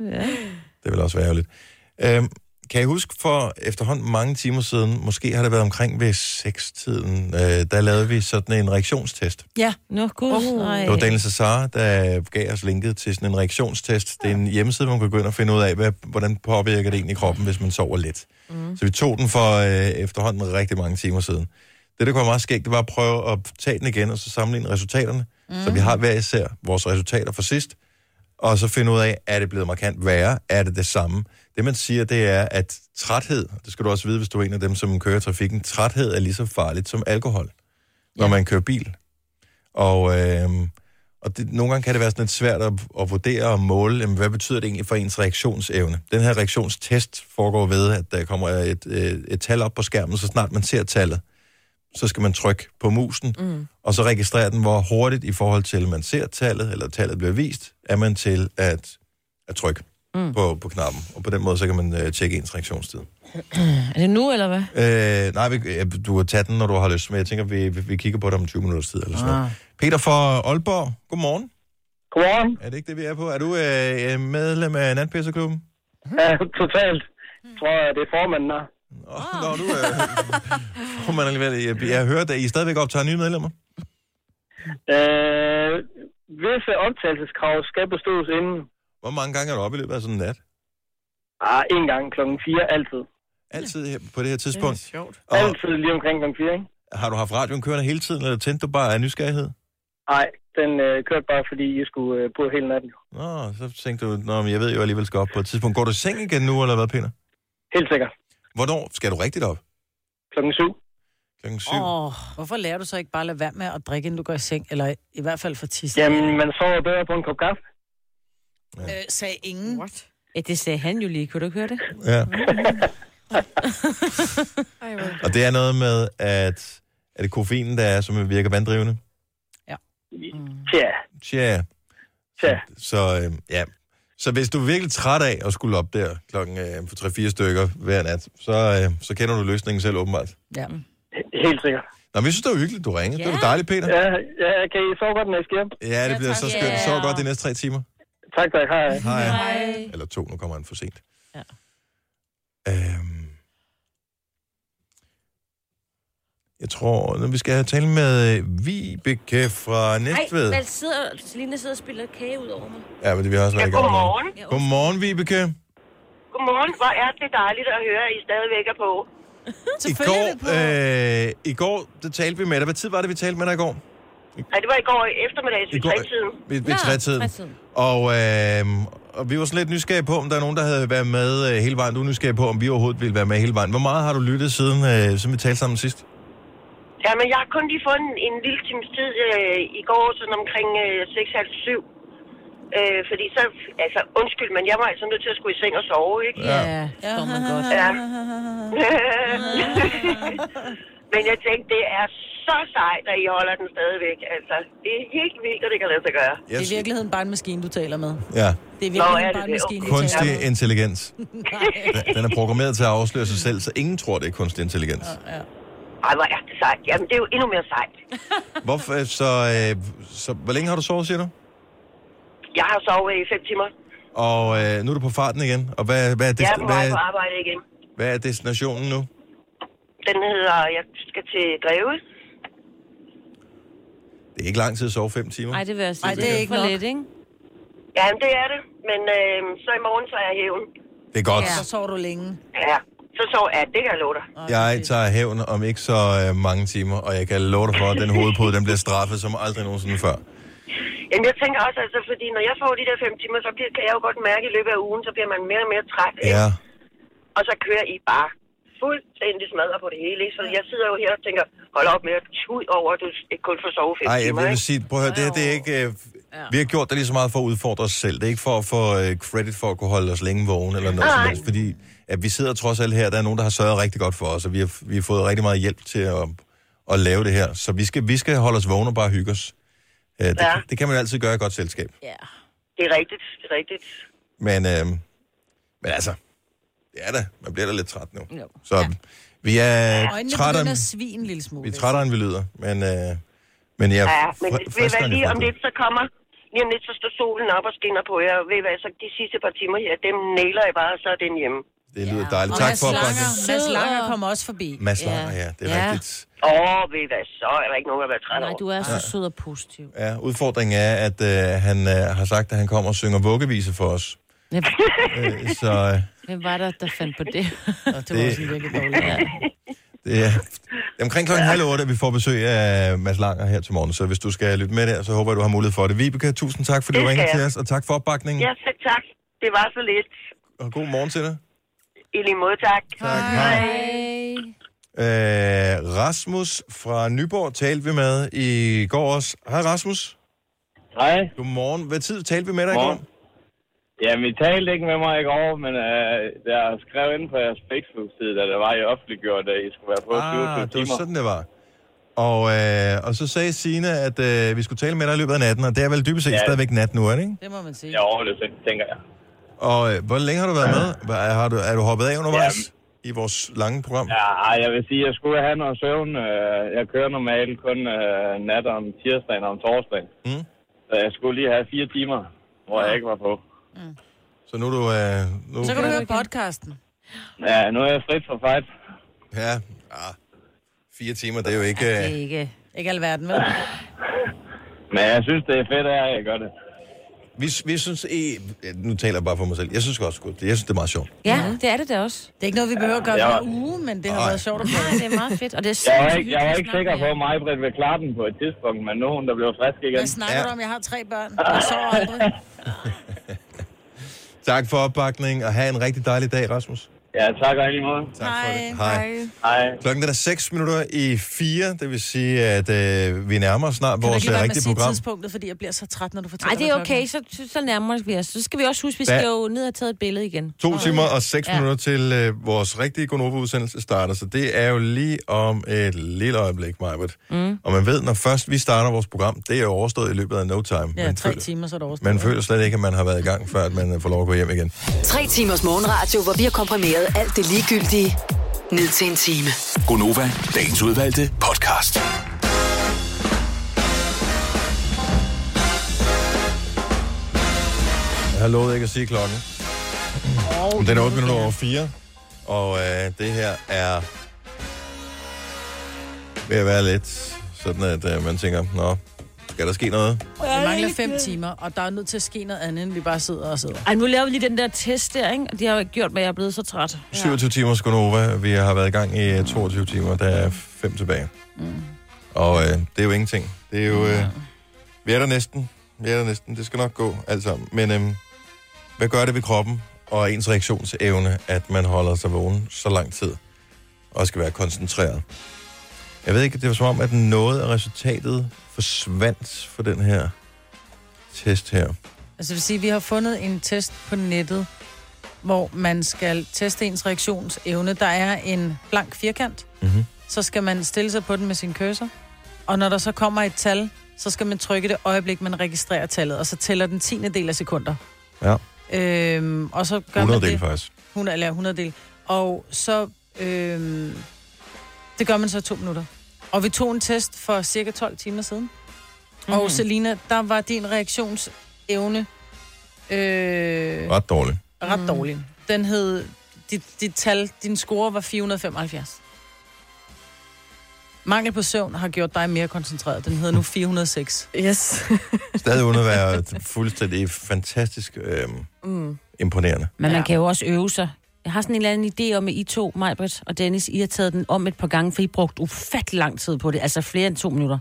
Ja. Det vil også være ærgerligt. Øhm, kan I huske for efterhånden mange timer siden, måske har det været omkring ved 6-tiden, øh, der lavede vi sådan en reaktionstest. Nå, gud. Oh. nej. Det var Daniel Cesar, der gav os linket til sådan en reaktionstest. Det er en hjemmeside, hvor man kan gå ind og finde ud af, hvad, hvordan påvirker det egentlig kroppen, hvis man sover lidt. Mm. Så vi tog den for øh, efterhånden rigtig mange timer siden. Det, der kunne være meget skægt, det var at prøve at tage den igen, og så sammenligne resultaterne. Mm. Så vi har hver især vores resultater for sidst, og så finde ud af, er det blevet markant værre? Er det det samme? Det, man siger, det er, at træthed, det skal du også vide, hvis du er en af dem, som kører trafikken, træthed er lige så farligt som alkohol, når Ja. man kører bil. Og, øh, og det, nogle gange kan det være sådan lidt svært at, at vurdere og måle, jamen, hvad betyder det egentlig for ens reaktionsevne. Den her reaktionstest foregår ved, at der kommer et, et, et tal op på skærmen, så snart man ser tallet, så skal man trykke på musen, mm. og så registrere den, hvor hurtigt i forhold til, at man ser tallet, eller tallet bliver vist, er man til at, at trykke mm. på, på knappen. Og på den måde, så kan man uh, tjekke ens reaktionstid. Er det nu, eller hvad? Øh, nej, vi, du kan tage den, når du har lyst, men jeg tænker, vi, vi, vi kigger på det om 20 minutters tid, eller sådan noget. Ah. Peter fra Aalborg, godmorgen. Godmorgen. Er det ikke det, vi er på? Er du øh, medlem af Natpisserklubben? Ja, totalt. Jeg tror, det er formanden der. Oh, Nå, du er... Oh, man alligevel, jeg, jeg har hørt, at I stadigvæk optager nye medlemmer. Øh, visse optagelseskrav skal bestås inden. Hvor mange gange er du oppe i løbet af sådan en nat? Ah, en gang klokken 4, altid. Altid her- på det her tidspunkt. Det er sjovt. Og Altid lige omkring klokken 4, ikke? har du haft radioen kørende hele tiden, eller tændte du bare af nysgerrighed? Nej, den øh, kørte bare, fordi I skulle øh, på hele natten. Nå, så tænkte du, Nå, men jeg ved jo alligevel skal op på et tidspunkt. Går du i seng igen nu, eller hvad, Peter? Helt sikkert. Hvornår skal du rigtigt op? Klokken 7. Klokken syv? Åh, oh, hvorfor lærer du så ikke bare at lade være med at drikke, inden du går i seng? Eller i hvert fald for tisse? Jamen, man sover bedre på en kop kaffe. Øh, sagde ingen. What? Ja, det sagde han jo lige. Kunne du ikke høre det? Ja. Og det er noget med, at er det koffeinen, der er, som virker vanddrivende? Tja, Tja. tja. Så øh, ja. Så hvis du er virkelig træt af at skulle op der klokken øh, for 3-4 stykker hver nat, så, øh, så kender du løsningen selv åbenbart. Ja. Helt sikkert. Nå, men jeg synes, det var hyggeligt, du ringede. Ja. Det var Ja. dejligt, Peter. Ja, ja, kan I sove godt, når I skal hjem? Ja, det Ja, bliver tak. så skønt. Ja. Så godt de næste tre timer. Tak, tak. Hej. Hej. Hej. Eller to, nu kommer han for sent. Ja. Øhm, jeg tror, nu vi skal have tale med øh, Vibeke fra Næstved. hvad sidder, Selina sidder og spiller kage ud over mig. Ja, men det vil jeg også være i gang med. Godmorgen. Godmorgen, Vibeke. Godmorgen. Hvor er det dejligt at høre, at I stadigvæk er på. I går, øh, I går, der talte vi med dig. Hvad tid var det, vi talte med dig i går? Nej, det var i går eftermiddag, I i går- tiden. Ved, ved trætiden. trætiden. Og, øh, og vi var sådan lidt nysgerrige på, om der er nogen, der havde været med øh, hele vejen. Du er nysgerrig på, om vi overhovedet ville være med hele vejen. Hvor meget har du lyttet siden, øh, siden vi talte sammen sidst? Ja, men jeg har kun lige fået en, en lille times tid øh, i går, sådan omkring øh, 6.30 Øh, fordi så, altså, undskyld, men jeg var altså nødt til at skulle i seng og sove, ikke? Ja, ja. står man godt. Ja. men jeg tænkte, det er så sejt, at I holder den stadigvæk. Altså, det er helt vildt, at det kan lade sig gøre. Det er i virkeligheden bare en maskine, du taler med. Ja, Det er i Nå, er det bare en det? maskine, du taler kunstig med. intelligens. Den er programmeret til at afsløre sig selv, så ingen tror, det er kunstig intelligens. Ja. Ej, hvor er det sejt. Jamen, det er jo endnu mere sejt. Hvorfor, øh, så, øh, så, hvor længe har du sovet, siger du? Jeg har sovet i fem timer. Og øh, nu er du på farten igen. Og hvad, hvad, er, Jeg er på hvad, vej på er, arbejde igen. hvad er destinationen nu? Den hedder, jeg skal til Greve. Det er ikke lang tid at sove fem timer. Nej, det vil jeg sige. Ej, det er ikke for nok. lidt, ikke? Ja, men det er det. Men øh, så i morgen, så er jeg hævn. Det er godt. Så sover du længe. Ja, så så ja, det kan jeg love dig. Jeg tager hævn om ikke så øh, mange timer, og jeg kan love dig for, at den hovedpude, den bliver straffet som aldrig nogensinde før. Jamen, jeg tænker også, altså, fordi når jeg får de der fem timer, så bliver, kan jeg jo godt mærke i løbet af ugen, så bliver man mere og mere træt. ikke? Ja, Og så kører I bare fuldstændig smadret på det hele. Ikke? Så jeg sidder jo her og tænker, hold op med at tud over, at du ikke kun får sove fem Ej, jeg vil sige, prøv at høre, det her, det er ikke... Øh, vi har gjort det lige så meget for at udfordre os selv. Det er ikke for at få øh, credit for at kunne holde os længe vågne eller noget som helst, fordi at vi sidder trods alt her, der er nogen, der har sørget rigtig godt for os, og vi har, vi har fået rigtig meget hjælp til at, at lave det her. Så vi skal, vi skal holde os vågne og bare hygge os. Øh, det, Ja. det kan man altid gøre i godt selskab. Ja. Det er rigtigt, det er rigtigt. Men, øh, men altså, det er da. Man bliver da lidt træt nu. Jo. Så vi er Øjnene trættere, begynder at en lille smule. vi er trættere, end vi lyder. Men, øh, men jeg Ja, er men ved hvad, lige om lidt, så kommer, lige om lidt, så står solen op og skinner på jer. Ved hvad, så de sidste par timer her, dem nailer jeg bare, så er den hjemme. Det lyder dejligt. Og Tak for opbakningen. Mads Langer kommer også forbi. Mads Langer, ja, det er Ja. rigtigt. Åh, oh, ved hvad, så er der ikke nogen at være træt Nej, du er så sød og positiv. Ja, udfordringen er, at øh, han øh, har sagt, at han kommer og synger vuggevise for os. Hvem, Øh, så øh, hvem var der, der fandt på det? Det var Det- også en virkelig dårlig. Ja. det er omkring klokken halv otte, at vi får besøg af Mads Langer her til morgen. Så hvis du skal lytte med der, så håber jeg, du har mulighed for det. Vibeke, tusind tak, fordi Det du ringede til os, og tak for opbakningen. Ja, selv tak. Det var så lidt. Og god morgen til dig. I lige måde, tak. Tak. Hej. Øh, Rasmus fra Nyborg talte vi med i går også. Hej Rasmus. Hej. Godmorgen. Hvad tid talte vi med dig i går? Jamen, I talte ikke med mig i går, men øh, jeg skrev ind på jeres Facebook-side, da det var, I offentliggjort, at I skulle være på 27 Ah, det var timer. sådan, det var. Og, øh, og så sagde Signe, at øh, vi skulle tale med dig i løbet af natten, og det er vel dybest set Ja. stadigvæk nat nu, er det ikke? Det må man sige. Jo, det tænker jeg. Og øh, hvor længe har du været med? Hvad, har du, er du hoppet af undervejs i vores lange program? Ja, jeg vil sige, at jeg skulle have noget søvn. Øh, Jeg kører normalt kun øh, nat om tirsdagen og om torsdagen. Mm. Så jeg skulle lige have fire timer, hvor jeg ikke var på. Så nu er du... Øh, nu... Så kan du høre podcasten. Ja, nu er jeg frit for fight. Ja, ah, fire timer, det er jo ikke... Det er Øh, ikke... Ikke alverden, vel? Men jeg synes, det er fedt, at jeg gør det. vi, vi synes... I, ja, nu taler jeg bare for mig selv. Jeg synes også godt, det. Jeg synes, det er meget sjovt. Ja, det er det da også. Det er ikke noget, vi behøver at gøre Ja. hver uge, men det har Nej. været sjovt at prøve. Nej, det er meget fedt. Og det er Jeg var ikke, jeg var ikke sikker på, at mig, Britt, vil klare den på et tidspunkt, men nu er hun, der bliver frisk igen. Hvad snakker Ja. du om? Jeg har tre børn. Jeg sover aldrig. Tak for opbakningen, og have en rigtig dejlig dag, Rasmus. Ja, tak og i lige måde. Tak for det. Hej. Hej. Klokken er 6 minutter i 4, det vil sige, at øh, vi nærmer os snart Kan du vores ikke lade øh, rigtige program. tidspunktet, fordi jeg bliver så træt, når du fortæller Nej, det er okay, så, så nærmer vi os. Så skal vi også huske, at vi Da- skal jo ned og tage et billede igen. To timer og seks Ja. minutter til øh, vores rigtige Gonova-udsendelse starter, så det er jo lige om et lille øjeblik, Majbert. Mm. Og man ved, når først vi starter vores program, det er jo overstået i løbet af no time. Ja, man, tre føler, timer, så er det overstået. man føler slet ikke, at man har været i gang, før at man får lov at gå hjem igen. Tre timers morgenradio, hvor vi har komprimeret alt det ligegyldige ned til en time. Gonova, dagens udvalgte podcast. Jeg har lovet ikke at sige klokken. Oh, den er 8 minutter over 4, og øh, det her er ved at være lidt sådan, at øh, man tænker, nå, skal der ske noget? Vi mangler fem timer, og der er nødt til at ske noget andet, end vi bare sidder og sidder. Ej, nu laver vi lige den der test der, ikke? Og de har jo gjort, at jeg er blevet så træt. 27 timer Skonova. Vi har været i gang i øh, 22 timer. Der er fem tilbage. Mm. Og øh, det er jo ingenting. Det er jo... Øh, vi er der næsten. Vi er der næsten. Det skal nok gå alt sammen. Men øh, hvad gør det ved kroppen og ens reaktionsevne, at man holder sig vågen så lang tid og skal være koncentreret? Jeg ved ikke, det var som om, at noget af resultatet forsvandt for den her test her. Altså det vil sige, at vi har fundet en test på nettet, hvor man skal teste ens reaktionsevne. Der er en blank firkant, Mhm. så skal man stille sig på den med sin cursor. Og når der så kommer et tal, så skal man trykke det øjeblik, man registrerer tallet, og så tæller den tiende del af sekunder. Ja, Øhm, og så gør 100 man del det. faktisk. 100, eller 100 del. Og så, øhm, det gør man så to minutter. Og vi tog en test for cirka 12 timer siden. Mm-hmm. Og Selina, der var din reaktionsevne øh, Ret dårligt. ret dårlig. Den hed, dit, dit tal, din score var 475. Mangel på søvn har gjort dig mere koncentreret. Den hedder nu 406. Yes. Stadig uden at være fuldstændig fantastisk øh, mm. imponerende. Men man Ja. kan jo også øve sig. Jeg har sådan en eller anden idé om, at I to, Majbrit og Dennis, I har taget den om et par gange, for I brugte ufattelig lang tid på det. Altså flere end to minutter.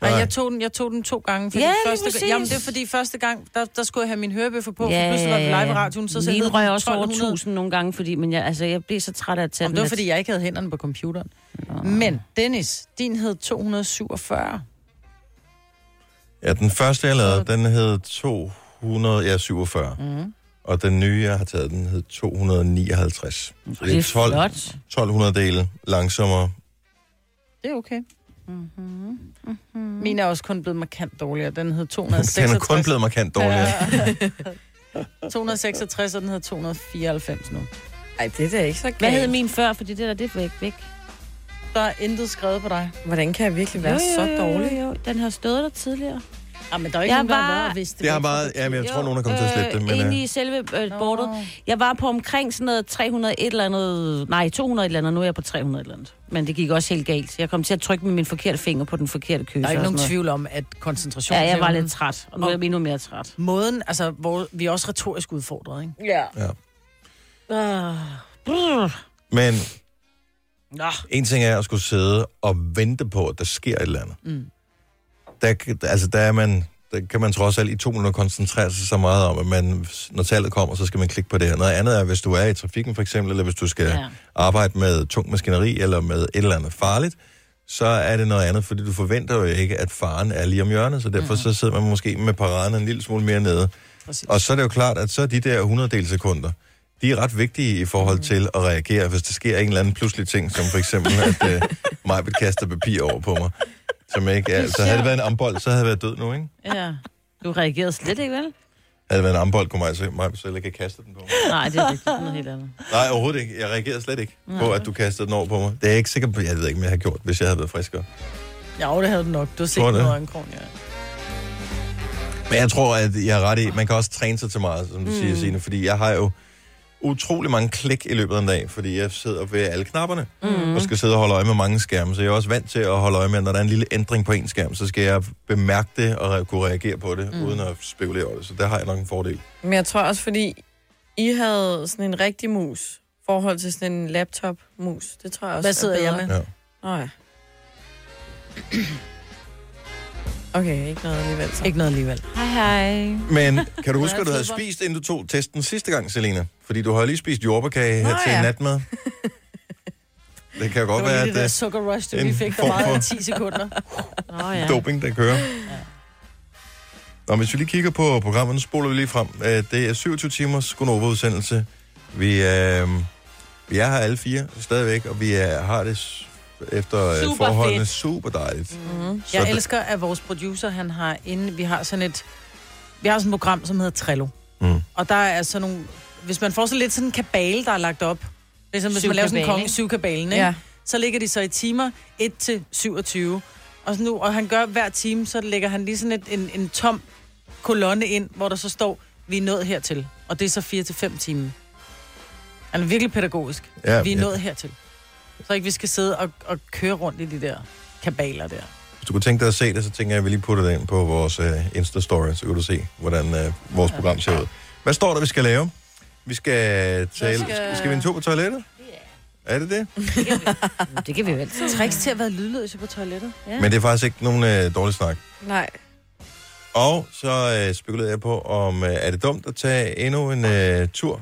Nej, jeg tog den, jeg tog den to gange. Fordi Ja, første, præcis. Jamen, det er fordi første gang, der, der skulle jeg have min hørebøffer på, for pludselig var det live radioen, så hed røg den også over 1200. 1000 nogle gange, fordi men jeg, altså, jeg blev så træt af at tage Jamen, den. det var, fordi jeg ikke havde hænderne på computeren. Men, Dennis, din hed 247. Ja, den første, jeg lavede, den hed 247. Mm. Og den nye, jeg har taget, den hed 259. Så det det er er 12, flot. 1200 dele langsommere. Det er okay. Mm-hmm. Mm-hmm. Min er også kun blevet markant dårligere. Den hed Den 266. er kun blevet markant dårligere. Ja. 266, og den hed 294 nu. Ej, det er da ikke så galt. Hvad hed min før? Fordi det der, det er væk, væk. Der er intet skrevet på dig. Hvordan kan jeg virkelig være så dårlig? Jo, jo, den har stået der tidligere. Ja, men der er ikke Jeg nogen, der har var- været og vidst det. Det har bare, ja, men jeg tror, Jo, nogen er kommet til at slette det. Men, Inde øh, i selve øh, bordet. Jeg var på omkring sådan noget 300 et eller andet... Nej, 200 et eller andet. Nu er jeg på 300 et eller andet. Men det gik også helt galt. Jeg kom til at trykke med min forkerte finger på den forkerte køse. Der er ikke og nogen tvivl om, at koncentrationen... Ja, jeg var lidt træt. Og nu er jeg endnu mere træt. Måden, altså, hvor vi er også retorisk udfordret, ikke? Ja. Ja. Uh, men Nå. en ting er at skulle sidde og vente på, at der sker et eller andet. Mm. Der, altså, der er man... Der kan man trods alt i to minutter koncentrere sig så meget om, at man, når tallet kommer, så skal man klikke på det her. Noget andet er, hvis du er i trafikken for eksempel, eller hvis du skal Ja. arbejde med tung maskineri, eller med et eller andet farligt, så er det noget andet, fordi du forventer jo ikke, at faren er lige om hjørnet, så derfor mm. så sidder man måske med paraderne en lille smule mere nede. Præcis. Og så er det jo klart, at så de der 100 del sekunder, de er ret vigtige i forhold til at reagere, hvis der sker en eller anden pludselig ting, som for eksempel, at uh, Majbet kaster papir over på mig. Som ikke, altså, havde det været en ambold, så havde jeg været død nu, ikke? Ja. Du reagerede slet ikke, vel? Havde det været en ambold, kunne mig se, Majbet selv ikke have kastet den på mig. Nej, det er rigtigt. Noget helt andet. Nej, overhovedet ikke. Jeg reagerede slet ikke på, at du kastede den over på mig. Det er jeg ikke sikker på, jeg ved ikke, om jeg har gjort, hvis jeg havde været friskere. Ja, det havde du nok. Du har set det. øjenkron, ja. Men jeg tror, at jeg er ret i, man kan også træne sig til meget, som du mm. siger, Signe, fordi jeg har jo utrolig mange klik i løbet af en dag, fordi jeg sidder ved alle knapperne, mm. og skal sidde og holde øje med mange skærme, så jeg er også vant til at holde øje med, når der er en lille ændring på en skærm, så skal jeg bemærke det og kunne reagere på det, mm. uden at spekulere over det, så der har jeg nok en fordel. Men jeg tror også, fordi I havde sådan en rigtig mus, forhold til sådan en laptop-mus. Det tror jeg også Hvad sidder er jeg bedre. med? Ja. Nå ja. Okay, ikke noget alligevel så. Ikke noget alligevel. Hej, hej. Men kan du huske, at du havde spist, inden du tog testen sidste gang, Selina? Fordi du har lige spist jordbærkage her Nå, til ja. natmad. Det kan jo godt Det være, at det der det sukker rush, det vi fik der meget for- af 10 sekunder. Nå ja. doping, der kører. Nå, hvis vi lige kigger på programmet, nu spoler vi lige frem. Øh, Det er 27 timers Gunova-udsendelse. Vi, øh, vi er her alle fire stadigvæk, og vi er, har det efter øh, Super forholdene fedt. super dejligt. Mm. Så Jeg det- elsker, at vores producer, han har inde, vi har sådan et, vi har sådan et program, som hedder Trello. Mm. Og der er sådan nogle, hvis man får sådan lidt sådan en kabale, der er lagt op, ligesom hvis man laver sådan en konge ikke? syv kabalen, ikke? Ja. så ligger de så i timer 1 til 27. Og, så nu, og han gør hver time, så lægger han lige sådan et, en, en tom kolonne ind, hvor der så står, vi er nået hertil. Og det er så 4 til 5 timer. Han er virkelig pædagogisk. Ja, vi er ja. nået hertil. Så ikke vi skal sidde og, og køre rundt i de der kabaler der. Hvis du kunne tænke dig at se det, så tænker jeg, at vi lige putter det ind på vores uh, Insta-story, så kan du se, hvordan uh, vores program ser ud. Hvad står der, vi skal lave? Vi skal tale... Skal, skal- vi en tur på toilettet? Er det det? Det kan vi vel. Tricks til at være lydløse på toilettet. Ja. Men det er faktisk ikke nogen uh, dårlig snak. Nej. Og så øh, spekulerede jeg på, om øh, er det dumt at tage endnu en øh, tur,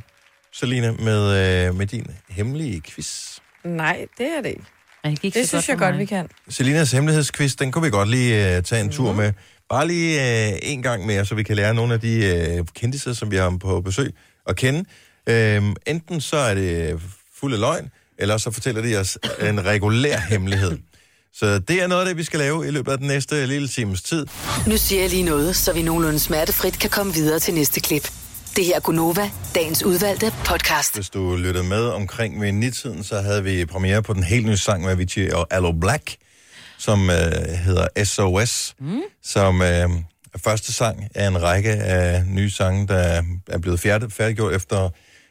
Selina, med, øh, med din hemmelige quiz. Nej, det er det ikke. Det, gik Det så synes for jeg godt, vi kan. Selinas hemmelighedsquiz, den kunne vi godt lige øh, tage en tur med. Bare lige øh, en gang mere, så vi kan lære nogle af de øh, kendiser, som vi har på besøg, at kende. Øh, enten så er det fuld af løgn, eller så fortæller de os en regulær hemmelighed. Så det er noget af det, vi skal lave i løbet af den næste lille times tid. Nu siger jeg lige noget, så vi nogenlunde smertefrit kan komme videre til næste klip. Det her er Gunova, dagens udvalgte podcast. Hvis du lyttede med omkring ved nitiden, så havde vi premiere på den helt nye sang med Avicii og Allo Black, som øh, hedder SOS, mm. som øh, er første sang af en række af nye sange, der er blevet færdig, færdiggjort efter,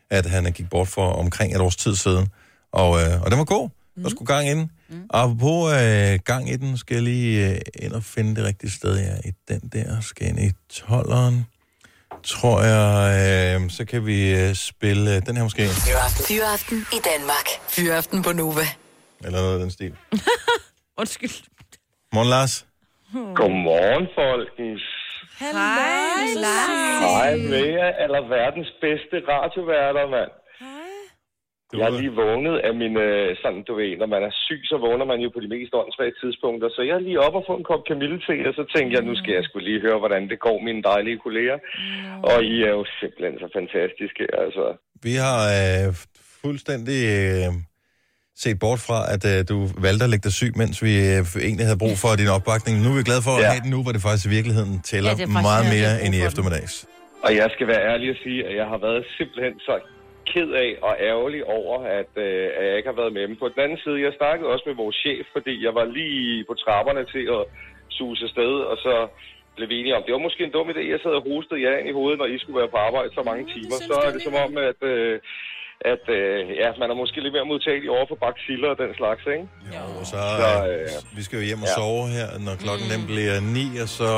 at han gik bort for omkring et års tid siden. Og, øh, og den var god. Der Mm. skulle gang i den. Og på øh, gang i den skal jeg lige øh, ind og finde det rigtige sted. Ja, i den der skal ind i 12'eren. Tror jeg, øh, så kan vi øh, spille øh, den her måske. Fyraften. Fyraften i Danmark. Fyraften på Nova. Eller noget af den stil. Undskyld. Morgen, Lars. Godmorgen, folkens. Hej, Hej med jer, eller verdens bedste radioværter, mand. Jeg er lige vågnet af min, øh, sådan du ved, når man er syg, så vågner man jo på de mest åndssvage tidspunkter. Så jeg er lige op og få en kop kamillete, og så tænkte jeg, nu skal jeg skulle lige høre, hvordan det går mine dejlige kolleger. Og I er jo simpelthen så fantastiske, altså. Vi har øh, fuldstændig øh, set bort fra, at øh, du valgte at lægge dig syg, mens vi øh, egentlig havde brug for din opbakning. Nu er vi glade for at Ja. have den nu, hvor det faktisk i virkeligheden tæller Ja, faktisk meget mere end i eftermiddags. Og jeg skal være ærlig og sige, at jeg har været simpelthen så ked af og ærgerlig over, at, øh, at jeg ikke har været med dem. På den anden side, jeg snakkede også med vores chef, fordi jeg var lige på trapperne til at suse afsted, og så blev vi enige om, det var måske en dum idé, jeg sad og hostede jer ind i hovedet, når I skulle være på arbejde så mange timer. Så er det som om, at, øh, at øh, ja, man er måske lidt mere modtagelig over for baciller og den slags, ikke? Jo, og så, Så, øh, øh, vi skal jo hjem og ja. sove her, når klokken mm. bliver ni, og så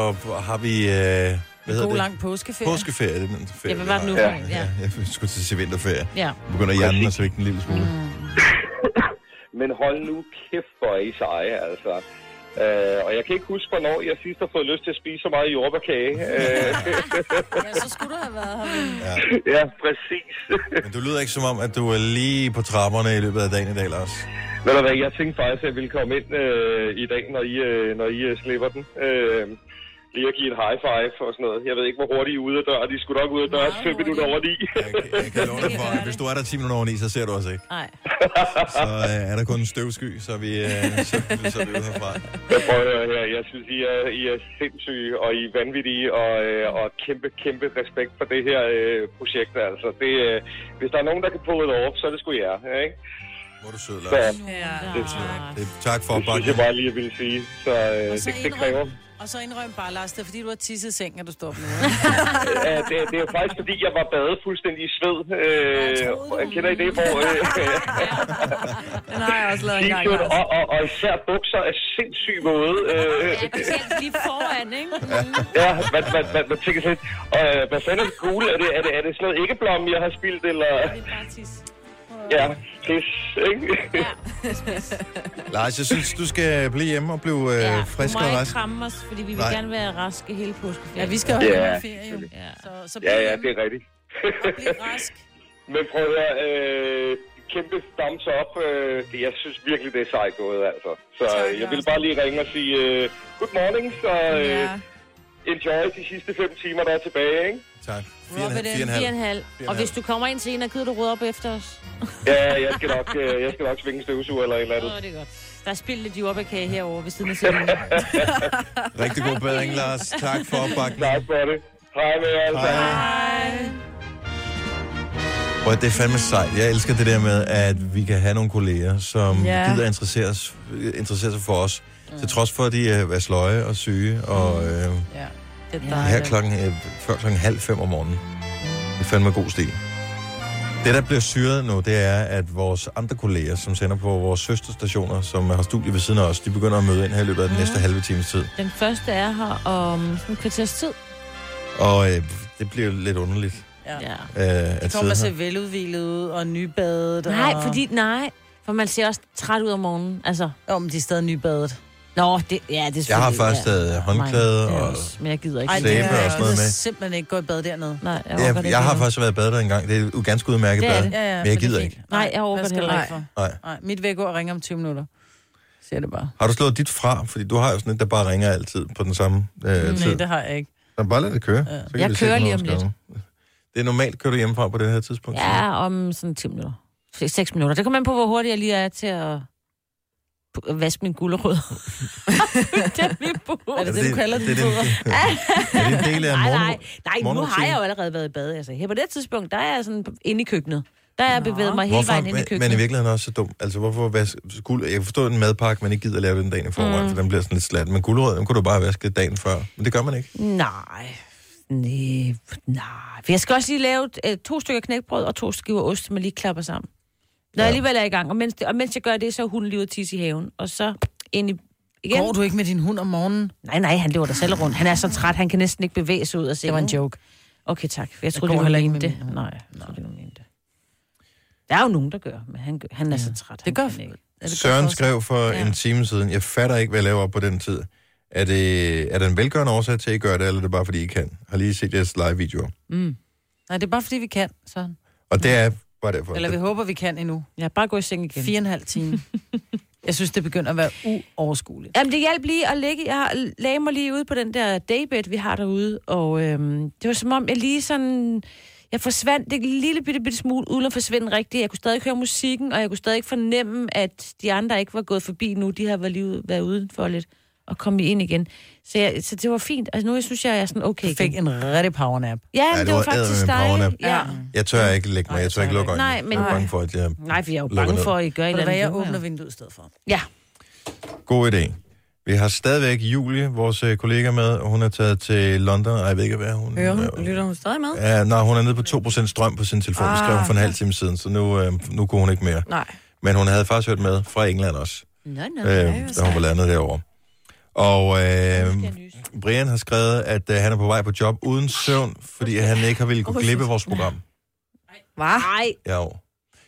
har vi, øh, hvad hedder God det? lang påskeferie. Påskeferie, det er den ferie, Ja, hvad var det nu Ja. en? Ja. Ja, jeg skulle til at sige vinterferie. ja. Nu begynder hjernen at svigte en lille smule. Mm. Men hold nu kæft, hvor er I seje, altså. Øh, og jeg kan ikke huske, hvornår jeg sidst har fået lyst til at spise så meget jordbærkage. Øh, Ja, så skulle du have været her. Ja. ja, præcis. Men du lyder ikke som om, at du er lige på trapperne i løbet af dagen i dag, Lars. Ved du hvad, jeg tænkte faktisk, at jeg ville komme ind øh, i dag, når I, øh, når I øh, slipper den. Øh, lige at give et high five og sådan noget. Jeg ved ikke, hvor hurtigt I er ude af døren. De skulle nok ud af døren Meget 5 minutter over 9. Jeg, kan- jeg kan love dig for, at hvis du er der 10 minutter over 9, så ser du os ikke. Nej. Så øh, er der kun en støvsky, så vi, øh, så, så er vi ude herfra. Jeg prøver at høre her. Jeg synes, I er, I er sindssyge, og I er vanvittige, og, øh, og kæmpe, kæmpe respekt for det her øh, projekt. Altså, det, øh, hvis der er nogen, der kan pulle det over, så er det sgu jer. Ikke? Hvor er du sød, Så, Lars. Ja. Det, er- det, tak for det synes jeg opbakningen. bare lige, jeg ville sige. Så, øh, så det, det kræver. Og så indrøm bare, Lars, det er fordi, du har tisset i sengen, at du står nu. Ja, det, det er jo faktisk, fordi jeg var badet fuldstændig i sved. Øh, jeg kender I det, hvor... Øh, Den har jeg også lavet en gang. og, og, og især bukser er sindssygt våde. Øh, Ja, specielt lige foran, ikke? ja, man, man, man, man tænker sådan øh, hvad fanden er det gule? Er det, er det, er det sådan noget æggeblomme, jeg har spildt, eller... Det er bare tis. Ja, pis, ikke? Lars, jeg synes, du skal blive hjemme og blive øh, Ja, frisk du og må ikke rask. kramme os, fordi vi vil Nej. gerne være raske hele påskeferien. Ja, vi skal også Ja, ja, på ferie, jo. Ja. Så, så Ja, ja, det er rigtigt. og bliv rask. Men prøv at høre, øh, kæmpe thumbs up. Øh, det, jeg synes virkelig, det er sejt gået, altså. Så Tak, øh, jeg vil Lars. bare lige ringe og sige øh, good morning, så øh, Ja. enjoy de sidste fem timer, der er tilbage, ikke? Tak. Rub it in. Fire og hvis du kommer ind senere, gider du rydde op efter os? Ja, jeg skal nok, øh, jeg skal nok svinge en støvsuger eller et eller andet. Åh, det er godt. Der er spillet lidt jordbærkage herovre ved siden af scenen. Rigtig god bedring, Lars. Tak for opbakningen. Tak for det. Hej med jer alle sammen. Prøv, det er fandme sejt. Jeg elsker det der med, at vi kan have nogle kolleger, som Ja. gider interessere, sig for os. Til trods for, at de er sløje og syge, og øh, Ja, det er her dejligt. klokken, øh, før klokken halv fem om morgenen. Det er fandme god stil. Det, der bliver syret nu, det er, at vores andre kolleger, som sender på vores søsterstationer, som har studie ved siden af os, de begynder at møde ind her i løbet af den næste halve times tid. Den første er her om en kvarters tid. Og øh, det bliver lidt underligt Ja. Ja. øh, at Det kommer se her. veludvilet ud og nybadet. Nej, og... fordi, nej. For man ser også træt ud om morgenen. Altså, Jo, men de er stadig nybadet. Nå, det, ja, det er Jeg har ja. taget håndklæde Nej, det er og... også- Men jeg gider ikke. Ej, Sæbe det og er, sådan noget jeg med. gider simpelthen ikke gå i bad dernede. Nej, jeg Ja, orker det jeg har faktisk været badet der en gang. Det er et ganske udmærket Det bad. det. Ja, ja, Men jeg det er gider fint. ikke. Nej, jeg hvad det heller der ikke. for? Nej. Nej, mit vækord ringer om 20 minutter. Siger det bare. Har du slået dit fra? Fordi du har jo sådan et, der bare ringer altid på den samme øh, Nej, tid. det har jeg ikke. Så bare lad det køre. Så kan Jeg vi se, kører hvornår lige du om skal lidt. Det er normalt, kører du hjemmefra på det her tidspunkt? Ja, om sådan 10 minutter. 6 minutter. Det kommer an på, hvor hurtigt jeg lige er til at vaske min gulerod. det er på. Er det det, du kalder det, den det, det, det, er det en del af Nej, morgen? nej, nej, nu har jeg jo allerede været i bad. Altså, her på det tidspunkt, der er jeg sådan inde i køkkenet. Der er jeg bevæget mig hele Hvorfor, vejen ind i men, køkkenet. men i virkeligheden også så dum. Altså, hvorfor vaske guld? Jeg kan forstå en madpakke, man ikke gider lave den dagen i forvejen, mm. for den bliver sådan lidt slat. Men guldrød, den kunne du bare vaske dagen før. Men det gør man ikke. Nej, nej, nej. For jeg skal også lige lave øh, to stykker knækbrød og to skiver ost, som jeg lige klapper sammen. Når ja. jeg alligevel er i gang, og mens, det, og mens jeg gør det, så er hunden lige ude at tisse i haven. Og så ind i... Igen. Går du ikke med din hund om morgenen? Nej, nej, han løber der selv rundt. Han er så træt, han kan næsten ikke bevæge sig ud af Det sengen. var en joke. Okay, tak. Jeg troede, går det var heller ikke det. min. Nej, jeg troede, det var mente det. Der er jo nogen, der gør, men han, gør, han er ja. så træt. Det han gør- kan ikke. Det Søren godt skrev for ja. en time siden, jeg fatter ikke, hvad jeg laver op på den tid. Er det, er det en velgørende årsag til, at I gør det, eller er det bare, fordi I kan? Har lige set jeres live-videoer. Nej, det er bare fordi, vi kan, så. Og det er bare derfor. Eller vi håber, vi kan endnu. Ja, bare gå i seng igen. Fire og en halv time. Jeg synes, det begynder at være uoverskueligt. Jamen, det hjalp lige at ligge... Jeg har- lagde mig lige ude på den der daybed, vi har derude, og øhm, det var som om, jeg lige sådan... Jeg forsvandt det lille bitte, bitte smule, uden at forsvinde rigtigt. Jeg kunne stadig høre musikken, og jeg kunne stadig fornemme, at de andre ikke var gået forbi nu. De har været, lige været udenfor lidt og kommet ind igen. Så, jeg, så det var fint. Altså nu jeg synes jeg, jeg er sådan okay Jeg fik igen. en rigtig powernap. Ja, Ja, men det det var var faktisk dejligt. Ja. Jeg tør ikke lægge mig, jeg tør ikke lukke øjnene. Nej, men- jeg er bange for, at jeg Nej, for jeg er jo bange ned. for, at I gør et eller hvad, andet. jeg åbner vinduet i stedet for. Ja. God idé. Vi har stadigvæk Julie, vores øh, kollega med, og hun er taget til London, og jeg ved ikke, hvad hun... Hører hun? øh, Lytter hun stadig med? Ja, nej, hun er nede på 2% strøm på sin telefon. Det skrev hun for en Ah. halv time siden, så nu, øh, nu kunne hun ikke mere. Nej. Men hun havde faktisk hørt med fra England også, Nå, nå. øh, da hun var landet derovre. Og øh, Brian har skrevet, at øh, han er på vej på job uden søvn, fordi han ikke har ville kunne glippe vores program. Hvad? Ej, Ja, jo.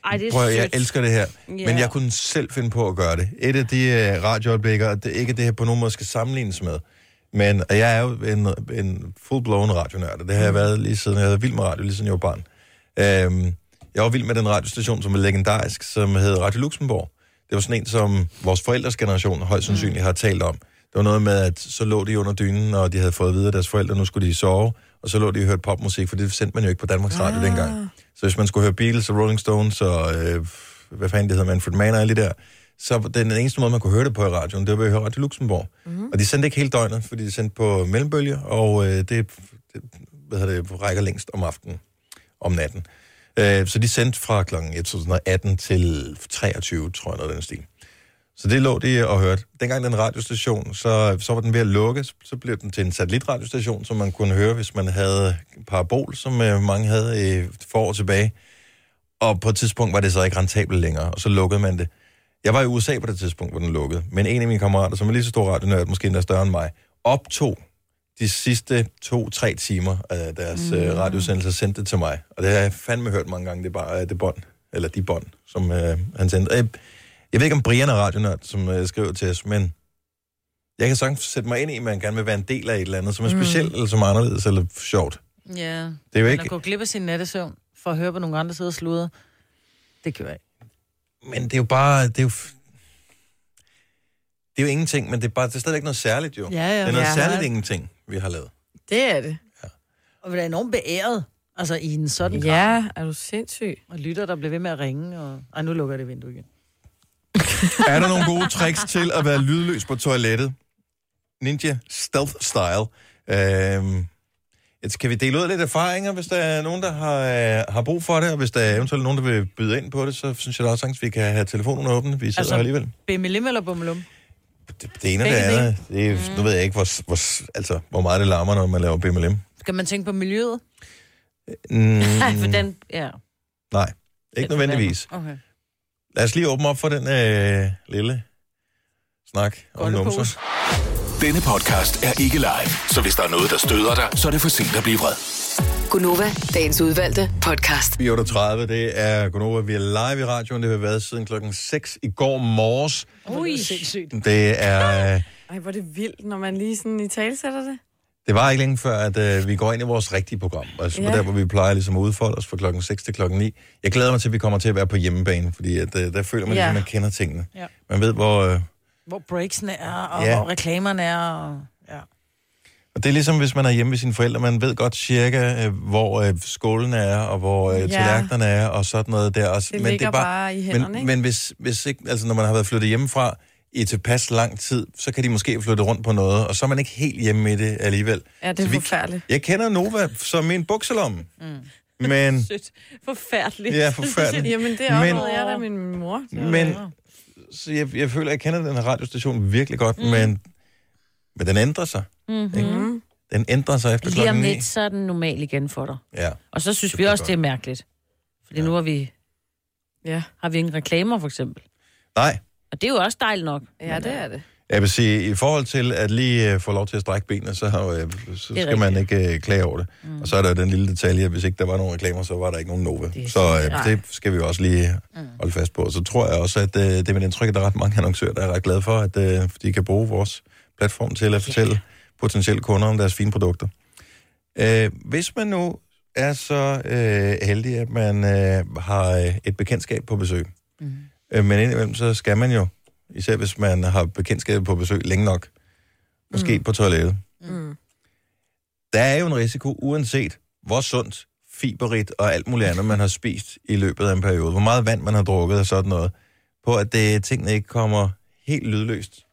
ej, det er Prøv, jeg elsker det her. Ja. Men jeg kunne selv finde på at gøre det. Et af de uh, radioøjeblikker, og det er ikke det her på nogen måde skal sammenlignes med. Men og jeg er jo en, en full-blown radionørd, og det har jeg været lige siden jeg havde vild med radio, lige siden jeg var barn. Øhm, jeg var vild med den radiostation, som er legendarisk, som hed Radio Luxembourg. Det var sådan en, som vores forældres generation højst sandsynligt har talt om. Det var noget med, at så lå de under dynen, og de havde fået at vide af deres forældre, nu skulle de sove, og så lå de og hørte popmusik, for det sendte man jo ikke på Danmarks Radio Ah. dengang. Så hvis man skulle høre Beatles og Rolling Stones og, øh, hvad fanden det hedder, Manfred Mann og alle de der, så den eneste måde, man kunne høre det på i radioen, det var ved at høre Radio Luxembourg. Mm. Og de sendte ikke hele døgnet, fordi de sendte på mellembølger, og øh, det, det hvad hedder det, rækker længst om aftenen, om natten. Øh, så de sendte fra kl. 18 til 23, tror jeg, noget den stil. Så det lå de og hørte. Dengang den radiostation, så, så var den ved at lukke, så- blev den til en satellitradiostation, som man kunne høre, hvis man havde parabol, som øh, mange havde øh, for år tilbage. Og på et tidspunkt var det så ikke rentabelt længere, og så lukkede man det. Jeg var i USA på det tidspunkt, hvor den lukkede, men en af mine kammerater, som er lige så stor radionørd, måske endda større end mig, optog de sidste to-tre timer af deres mm. øh, radiosendelse og sendte det til mig. Og det har jeg fandme hørt mange gange, det er bare øh, det bånd, eller de bånd, som øh, han sendte. Jeg, jeg ved ikke, om Brian er radionørd, som øh, skriver til os, men jeg kan sagtens sætte mig ind i, at man gerne vil være en del af et eller andet, som er specielt, eller som er anderledes, eller sjovt. Ja. Det er jo ikke... gå glip af sin nattesøvn, for at høre på nogle andre sidde og sludre, det gør jeg ikke. Men det er jo bare... Det er jo, det er jo ingenting, men det er, bare, det er stadigvæk noget særligt, jo. Ja, ja. Det er noget Ja. særligt ingenting, vi har lavet. Det er det. Og vi er enormt beæret, altså i en sådan grad. Ja, er du sindssyg? Og lytter, der bliver ved med at ringe, og... Ej, nu lukker jeg det vindue igen. Er der nogle gode tricks til at være lydløs på toilettet? Ninja Stealth Style. Øhm, kan vi dele ud af lidt erfaringer, hvis der er nogen, der har, øh, har brug for det, og hvis der er eventuelt nogen, der vil byde ind på det, så synes jeg da også, at vi kan have telefonerne åbne. Vi sidder Altså- her alligevel. Bimmelim eller bummelum? Det, det ene og det andet. Det er, Mm. Nu ved jeg ikke, hvor, hvor, altså, hvor meget det larmer, når man laver BMLM. Skal man tænke på miljøet? Mm, Nej, for den, ja. nej, ikke nødvendigvis. Okay. Lad os lige åbne op for den øh, lille snak om numser. Denne podcast er ikke live, så hvis der er noget, der støder dig, så er det for sent at blive vred. Gunova, dagens udvalgte podcast. 4.38, det er Gunova. Vi er live i radioen. Det har været siden klokken 6 i går morges. Ui. Sindssygt. Det er... øh, Ej, hvor er det vildt, når man lige sådan i tale sætter det. Det var ikke længe før, at øh, vi går ind i vores rigtige program. Altså ja. Der, hvor vi plejer ligesom at udfolde os fra klokken 6 til klokken 9. Jeg glæder mig til, at vi kommer til at være på hjemmebane, fordi at, øh, der føler man, Ja. ja. at man kender tingene. Ja. Man ved, hvor... Øh, Hvor breaksene er, og Ja. hvor reklamerne er. Og... Ja. og det er ligesom, hvis man er hjemme ved sine forældre. Man ved godt cirka, øh, hvor øh, skålen er, og hvor øh, Ja. tallerkenerne er, og sådan noget der. Også. Det ligger bare i hænderne, men, ikke? men hvis, hvis ikke, altså når man har været flyttet hjemmefra i tilpas lang tid, så kan de måske flytte rundt på noget, og så er man ikke helt hjemme i det alligevel. Ja, det er Så vi- forfærdeligt. Jeg kender Nova som min bukselomme. Mm. Men, Sødt. Forfærdeligt. ja, forfærdeligt. Jamen, det er Men- jeg da min mor. Men så jeg, jeg føler, at jeg kender den her radiostation virkelig godt, mm. men, men den ændrer sig. Mm-hmm. Den ændrer sig efter Lige om klokken 9. lidt, så er den normal igen for dig. Ja. Og så synes Det vi også, godt. det er mærkeligt. Fordi Ja. nu har vi, Ja. har vi ingen reklamer, for eksempel. Nej, Og det er jo også dejligt nok. ja, det er det. jeg vil sige, i forhold til at lige uh, få lov til at strække benene, så, har, uh, så skal man ikke uh, klage over det. Mm. Og så er der den lille detalje, at hvis ikke der var nogen reklamer, så var der ikke nogen Nova. Det Så uh, det skal vi jo også lige holde fast på. Så tror jeg også, at uh, det er mit indtryk, at der er ret mange annoncører, der er ret glade for, at uh, de kan bruge vores platform til at fortælle potentielle kunder om deres fine produkter. Uh, hvis man nu er så uh, heldig, at man uh, har et bekendtskab på besøg, mm. Uh, men indimellem så skal man jo, især hvis man har bekendtskab på besøg længe nok, måske mm. på toilettet. Mm. Der er jo en risiko, uanset hvor sundt, fiberrigt og alt muligt andet, man har spist i løbet af en periode. Hvor meget vand man har drukket og sådan noget. På at det, tingene ikke kommer helt lydløst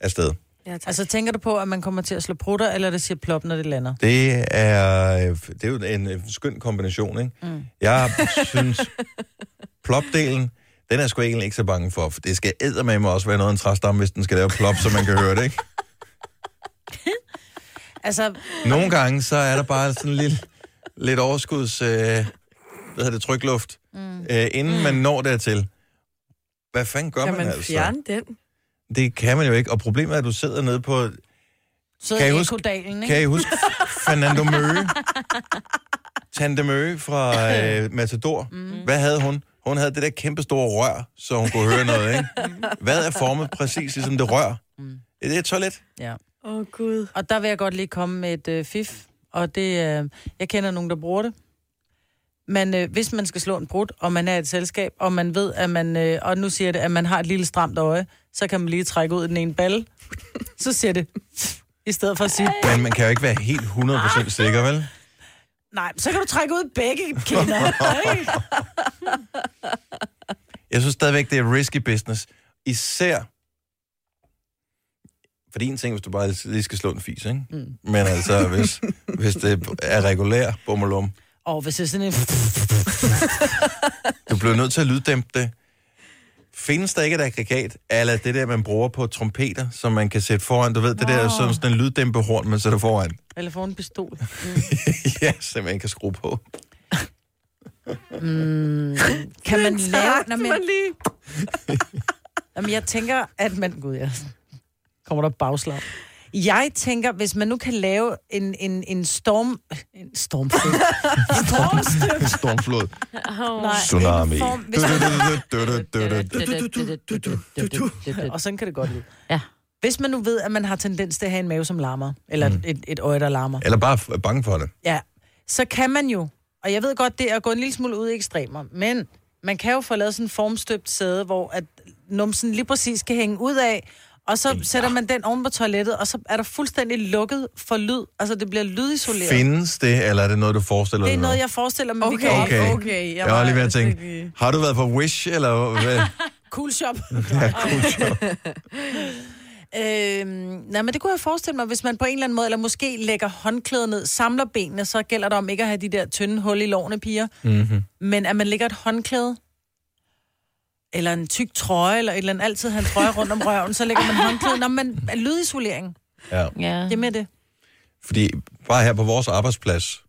afsted. Ja, tak. Altså, tænker du på, at man kommer til at slå prutter, eller det siger plop, når det lander? Det er, det er jo en øh, skøn kombination, ikke? Mm. Jeg synes, plopdelen, den er sgu egentlig ikke så bange for, for det skal eddermame også være noget af en træstamme, hvis den skal lave plop, så man kan høre det, ikke? Altså, Nogle gange, så er der bare sådan lidt, lidt overskuds, øh, hvad hedder det, trykluft, mm. øh, inden man når dertil. Hvad fanden gør Kan man, man altså? fjerne den? Det kan man jo ikke, og problemet er, at du sidder nede på... så Kan I huske- ikke? Kan I huske Fernando Møge? Tante Møge fra øh, Matador. Mm. Hvad havde hun? Hun havde det der kæmpe store rør, så hun kunne høre noget, ikke? Hvad er formet præcis ligesom det rør? Mm. Det er et toilet. Ja. Åh, oh, Gud. Og der vil jeg godt lige komme med et øh, fif. Og det, øh, jeg kender nogen, der bruger det. Men øh, hvis man skal slå en brud, og man er i et selskab, og man ved, at man, øh, og nu siger det, at man har et lille stramt øje, så kan man lige trække ud den ene balle. Så siger det, i stedet for at sige, Men man kan jo ikke være helt 100% sikker, vel? Nej, så kan du trække ud begge kinder. Jeg synes stadigvæk, det er risky business. Især... Fordi en ting, hvis du bare lige skal slå en fis, ikke? Mm. Men altså, hvis, hvis det er regulær bummelum, og hvis det er sådan en... du bliver nødt til at lyddæmpe det. Findes der ikke et aggregat, eller det der, man bruger på trompeter, som man kan sætte foran? Du ved, det der som sådan en lyddæmpehorn, man sætter foran. Eller få en pistol. ja, som man kan skrue på. Kan man lave... Nå, men, man lige. jamen, jeg tænker, at man... Gud, ja. Kommer der bagslag. Jeg tænker, hvis man nu kan lave en, en, en storm... En stormflod. en stormstøt. En stormflod. Nej, Tsunami. Og sådan kan det godt lyde. Ja. Hvis man nu ved, at man har tendens til at have en mave, som larmer, eller mm. et, et øje, der larmer, Eller bare bange for det. ja, så kan man jo, og jeg ved godt, det er at gå en lille smule ud i ekstremer, men man kan jo få lavet sådan en formstøbt sæde, hvor at numsen lige præcis kan hænge ud af, og så sætter man den oven på toilettet, og så er der fuldstændig lukket for lyd. Altså, det bliver lydisoleret. Findes det, eller er det noget, du forestiller Det er dig? noget, jeg forestiller mig, Okay, Okay. okay. okay. Jeg var lige ved at tænke, ikke- har du været på Wish, eller hvad? Cool shop. Ja, cool show. Øhm, nej, men det kunne jeg forestille mig, hvis man på en eller anden måde, eller måske lægger håndklæder ned, samler benene, så gælder det om ikke at have de der tynde hul i lårene, piger. Mm-hmm. Men at man lægger et håndklæde, eller en tyk trøje, eller et eller andet, altid have en trøje rundt om røven, så lægger man håndklæde. Nå, men lydisolering, Ja. Ja. det er med det. Fordi bare her på vores arbejdsplads,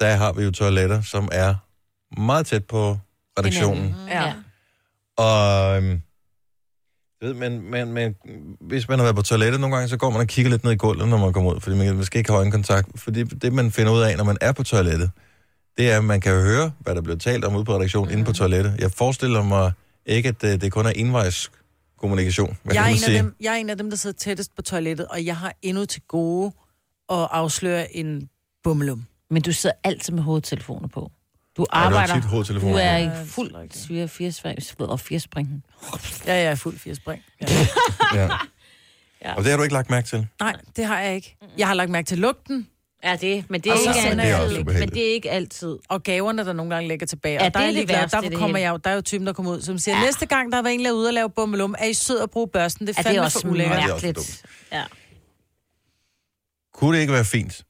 der har vi jo toiletter, som er meget tæt på redaktionen. Ja. Og øhm, ved, men, men, men, hvis man har været på toilettet nogle gange, så går man og kigger lidt ned i gulvet, når man kommer ud, fordi man, man skal ikke have øjenkontakt. Fordi det, man finder ud af, når man er på toilettet, det er, at man kan høre, hvad der bliver talt om ude på redaktionen, mm. inde på toilettet. Jeg forestiller mig ikke, at det, det kun er envejs kommunikation. Hvad Jeg er, en af dem, jeg er en af dem, der sidder tættest på toilettet, og jeg har endnu til gode at afsløre en bummelum. Men du sidder altid med hovedtelefoner på. Du Ja, du har arbejder... tit hovedtelefoner Du er på. i Ja, fuld er firespring, og firspring. Ja, jeg er fuld fire spring. Ja. Ja. Ja. Og det har du ikke lagt mærke til. Nej, det har jeg ikke. Jeg har lagt mærke til lugten, Ja, det, men det er så ikke altid. Det er også men det er ikke altid. og gaverne, der nogle gange lægger tilbage. Ja, og der det er jeg det værste, Der kommer jeg jo, der er jo typen, der kommer ud, som siger, ja. næste gang, der været en, der er ude og lave bummelum, er I sød at bruge børsten? Det er Ja, det fandme er også for ulækkert. det er også. Ja. Kunne det ikke være fint,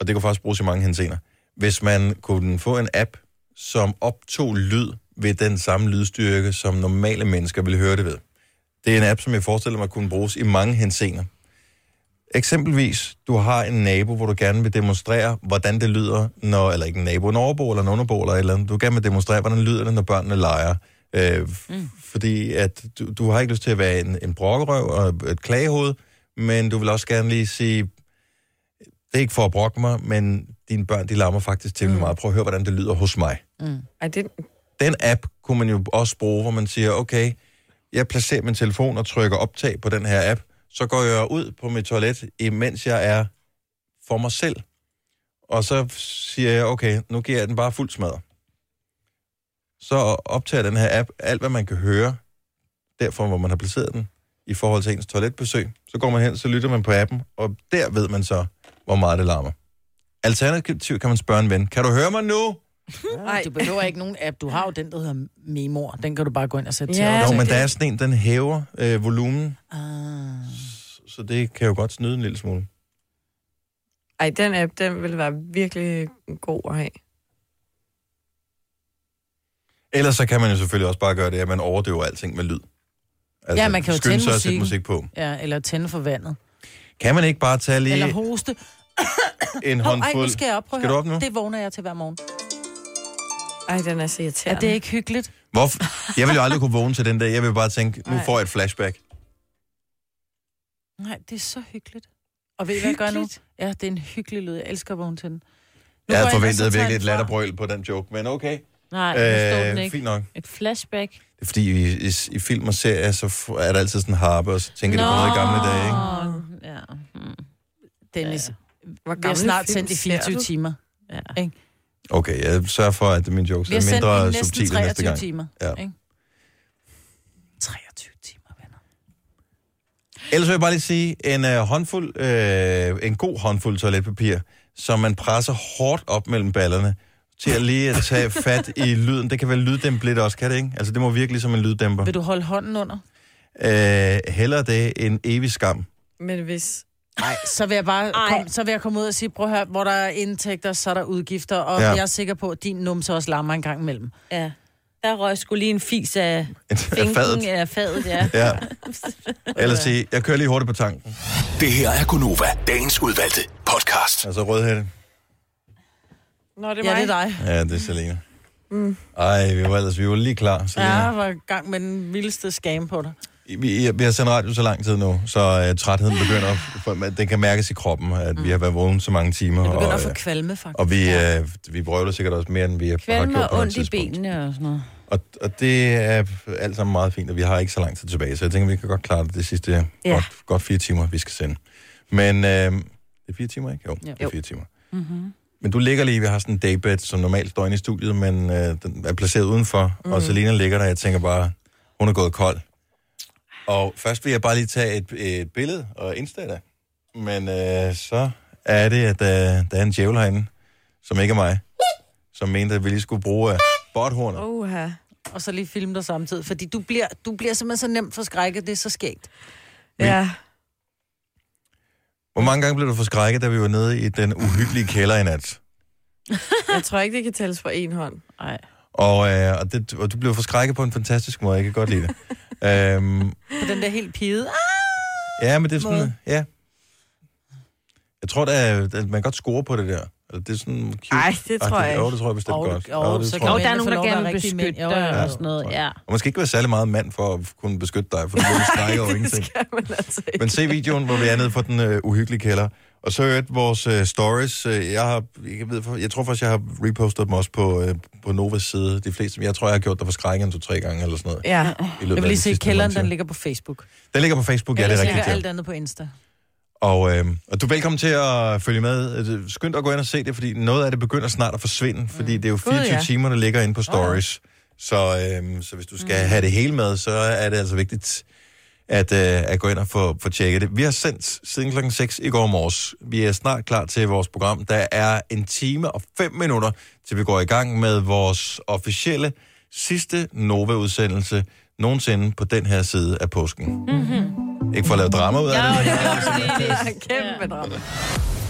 og det kunne faktisk bruges i mange henseender, hvis man kunne få en app, som optog lyd ved den samme lydstyrke, som normale mennesker ville høre det ved. Det er en app, som jeg forestiller mig kunne bruges i mange henseender. Eksempelvis, du har en nabo, hvor du gerne vil demonstrere, hvordan det lyder, når, eller ikke en nabo, en overbo eller en underbo eller et eller andet. Du gerne vil demonstrere, hvordan lyder det, når børnene leger. Øh, mm. Fordi at du, du har ikke lyst til at være en, en brokkerøv og et klagehoved, men du vil også gerne lige sige, det er ikke for at brokke mig, men dine børn, de larmer faktisk til mm. meget. Prøv at høre, hvordan det lyder hos mig. Ej, det, Den app kunne man jo også bruge, hvor man siger, okay, jeg placerer min telefon og trykker optag på den her app, så går jeg ud på mit toilet, imens jeg er for mig selv. Og så siger jeg, okay, nu giver jeg den bare fuld smadret. Så optager den her app alt, hvad man kan høre, derfor hvor man har placeret den, i forhold til ens toiletbesøg. Så går man hen, så lytter man på appen, og der ved man så, hvor meget det larmer. Alternativt kan man spørge en ven, kan du høre mig nu? Nej, du behøver ikke nogen app. Du har jo den, der hedder Memor. Den kan du bare gå ind og sætte Ja, til. Jo, men det- der er sådan en, den hæver øh, volumen, Ah. Så det kan jo godt snyde en lille smule. ej, den app, den vil være virkelig god at have. Ellers så kan man jo selvfølgelig også bare gøre det, at man overdøver alting med lyd. Altså, Ja, man kan jo tænde sig at sætte musikken. musik på. Ja, eller tænde for vandet. Kan man ikke bare tage lige Eller hoste. en Hov, ej, håndfuld... nu skal jeg op. Prøv Skal du op nu? Det vågner jeg til hver morgen. Ej, den er så Er irriterende. det ikke hyggeligt? Hvorfor? Jeg vil jo aldrig kunne vågne til den dag. Jeg vil bare tænke, nu får jeg et flashback. Nej, det er så hyggeligt. Og ved I, hvad jeg gør nu? Ja, det er en hyggelig lyd. Jeg elsker at vågne til den. Nu Jeg havde forventet virkelig et latterbrøl på den joke, men okay. Nej, det står den Øh, ikke. fint nok. Et flashback. Det er fordi, i, i, i film og serier, så er der altid sådan en harpe, og så tænker de på noget i gamle dage, ikke? Ja. Hmm. Dennis, Hvor vi har snart sendt i ser 24 du? timer. ja. Okay, jeg sørger for, at mine jokes Vi har er sendt i mindre næsten subtile 23 næste gang. timer. Ja. Ikke? 23 timer, venner. Ellers vil jeg bare lige sige, en uh, håndfuld, uh, en god håndfuld toiletpapir, som man presser hårdt op mellem ballerne, til at lige at tage fat i lyden. Det kan være lyddæmpe lidt også, kan det ikke? Altså, det må virkelig som en lyddæmper. Vil du holde hånden under? Uh, heller det end evig skam. Men hvis... Nej, så vil jeg bare kom, så vil jeg komme ud og sige, prøv at høre, hvor der er indtægter, så er der udgifter, og ja. jeg er sikker på, at din numse også larmer en gang imellem. ja. Der røg skulle lige en fis af Af finken fadet. af fadet, ja. Ja. Ellers sige, jeg kører lige hurtigt på tanken. Det her er Gunova, dagens udvalgte podcast. Altså rødhætte. Nå, det er Ja, mig. det er dig. Ja, det er Selina. Mm. Ej, vi var ellers vi var lige klar. Selina. Ja, jeg var i gang med den vildeste scam på dig. Vi, vi har sendt radio så lang tid nu, så uh, trætheden begynder, for, det kan mærkes i kroppen, at vi har været vågen så mange timer. Jeg begynder og, at få øh, kvalme, faktisk. og vi, øh, vi brøvler sikkert også mere, end vi har Kvalme gjort og på noget ondt i benene og sådan noget. Og, og det er alt sammen meget fint, og vi har ikke så lang tid tilbage, så jeg tænker, vi kan godt klare det de sidste ja. Godt, godt fire timer, vi skal sende. Men øh, det er fire timer, ikke? Jo, det er Jo. fire timer. Mm-hmm. Men du ligger lige, vi har sådan en daybed, som normalt står inde i studiet, men øh, den er placeret udenfor, mm. og Selina ligger der, jeg tænker bare, hun er gået kold. Og først vil jeg bare lige tage et, et billede og insta det. Men øh, så er det, at øh, der er en djævel herinde, som ikke er mig, som mente, at vi lige skulle bruge øh, botthornet. Uha. Og så lige filme dig samtidig, fordi du bliver, du bliver simpelthen så nemt forskrækket, det er så skægt. Ja. Hvor mange gange blev du forskrækket, da vi var nede i den uhyggelige kælder i nat? Jeg tror ikke, det kan tælles på en hånd. Nej. Og, øh, og, det, og du blev forskrækket på en fantastisk måde, jeg kan godt lide det. øhm, På den der helt pide. ja, men det er sådan, Måde. ja. Jeg tror, der at man kan godt score på det der. Det er sådan cute. Ej, det tror jeg Jo, ikke. det tror jeg bestemt Jo, godt. jo, det så tror kan Og jeg. der er nogen, der gerne være vil beskytte Jo, dig ja, og sådan noget. Ja. Og man skal ikke være særlig meget mand for at kunne beskytte dig, for du bliver skrækket over ingenting. Skal man altså ikke. Men se videoen, hvor vi er nede på den øh, uhyggelige kælder. Og så er vores øh, stories. Øh, jeg, har, jeg, ved, jeg tror faktisk, jeg har repostet dem også på, øh, på Novas side. De fleste. Jeg tror, jeg har gjort dig for skrækken to-tre gange eller sådan noget. Ja. Jeg vil lige se, kælderen, den ligger på Facebook. Den ligger på Facebook, ja, det er ligger rigtigt. alt Ja. andet på Insta. Og, øh, og du er velkommen til at følge med. Skynd at gå ind og se det, fordi noget af det begynder snart at forsvinde, fordi det er jo 24 ja. timer, der ligger inde på stories. Så, øh, så hvis du skal have det hele med, så er det altså vigtigt at, øh, at gå ind og få, få tjekket det. Vi har sendt siden klokken 6 i går morges. Vi er snart klar til vores program. Der er en time og 5 minutter, til vi går i gang med vores officielle sidste Nova-udsendelse nogensinde på den her side af påsken. Mm-hmm. Ikke for at lave drama ud af det. men- Kæmpe drama.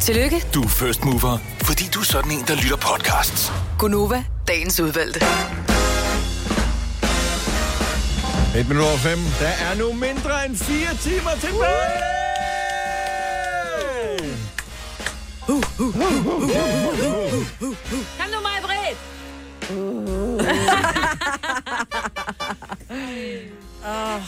Tillykke, Du er first mover, fordi du er sådan en, der lytter podcasts. Gunova, dagens udvalgte. Et minut over fem. Der er nu mindre end fire timer tilbage! Kom nu, mig, Britt! oh,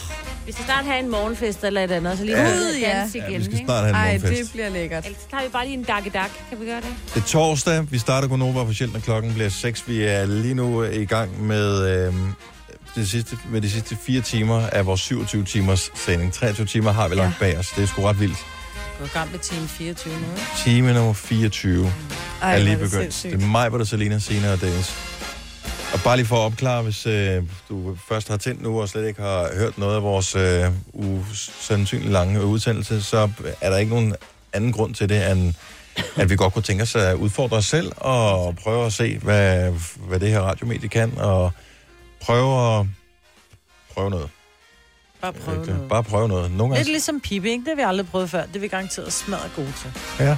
vi skal snart have en morgenfest eller et andet, så lige Ja. ud og Ja. Ja, igen. vi skal snart have en Ej, morgenfest. det bliver lækkert. Ellers tager vi bare lige en dak-dak. Kan vi gøre det? Det er torsdag. Vi starter Gunova officielt, når klokken bliver 6. Vi er lige nu i gang med, øh, det sidste, med de sidste fire timer af vores 27 timers sending. 23 timer har vi lagt bag os. Det er sgu ret vildt. Du er i gang med time 24 nu, ikke? Time nummer 24 Ej, er lige begyndt. sindssygt. Det er mig, hvor der Selina, Sina og Dennis. Og bare lige for at opklare, hvis øh, du først har tændt nu og slet ikke har hørt noget af vores øh, usandsynligt lange udsendelse, så er der ikke nogen anden grund til det, end at vi godt kunne tænke os at udfordre os selv og prøve at se, hvad, hvad det her radiomedie kan, og prøve at prøve noget. Bare prøve Ikke? noget. Bare prøve noget. Nogle Lidt gange, ligesom Pippi, ikke? Det har vi aldrig prøvet før. Det er vi garanteret smadret gode til. ja.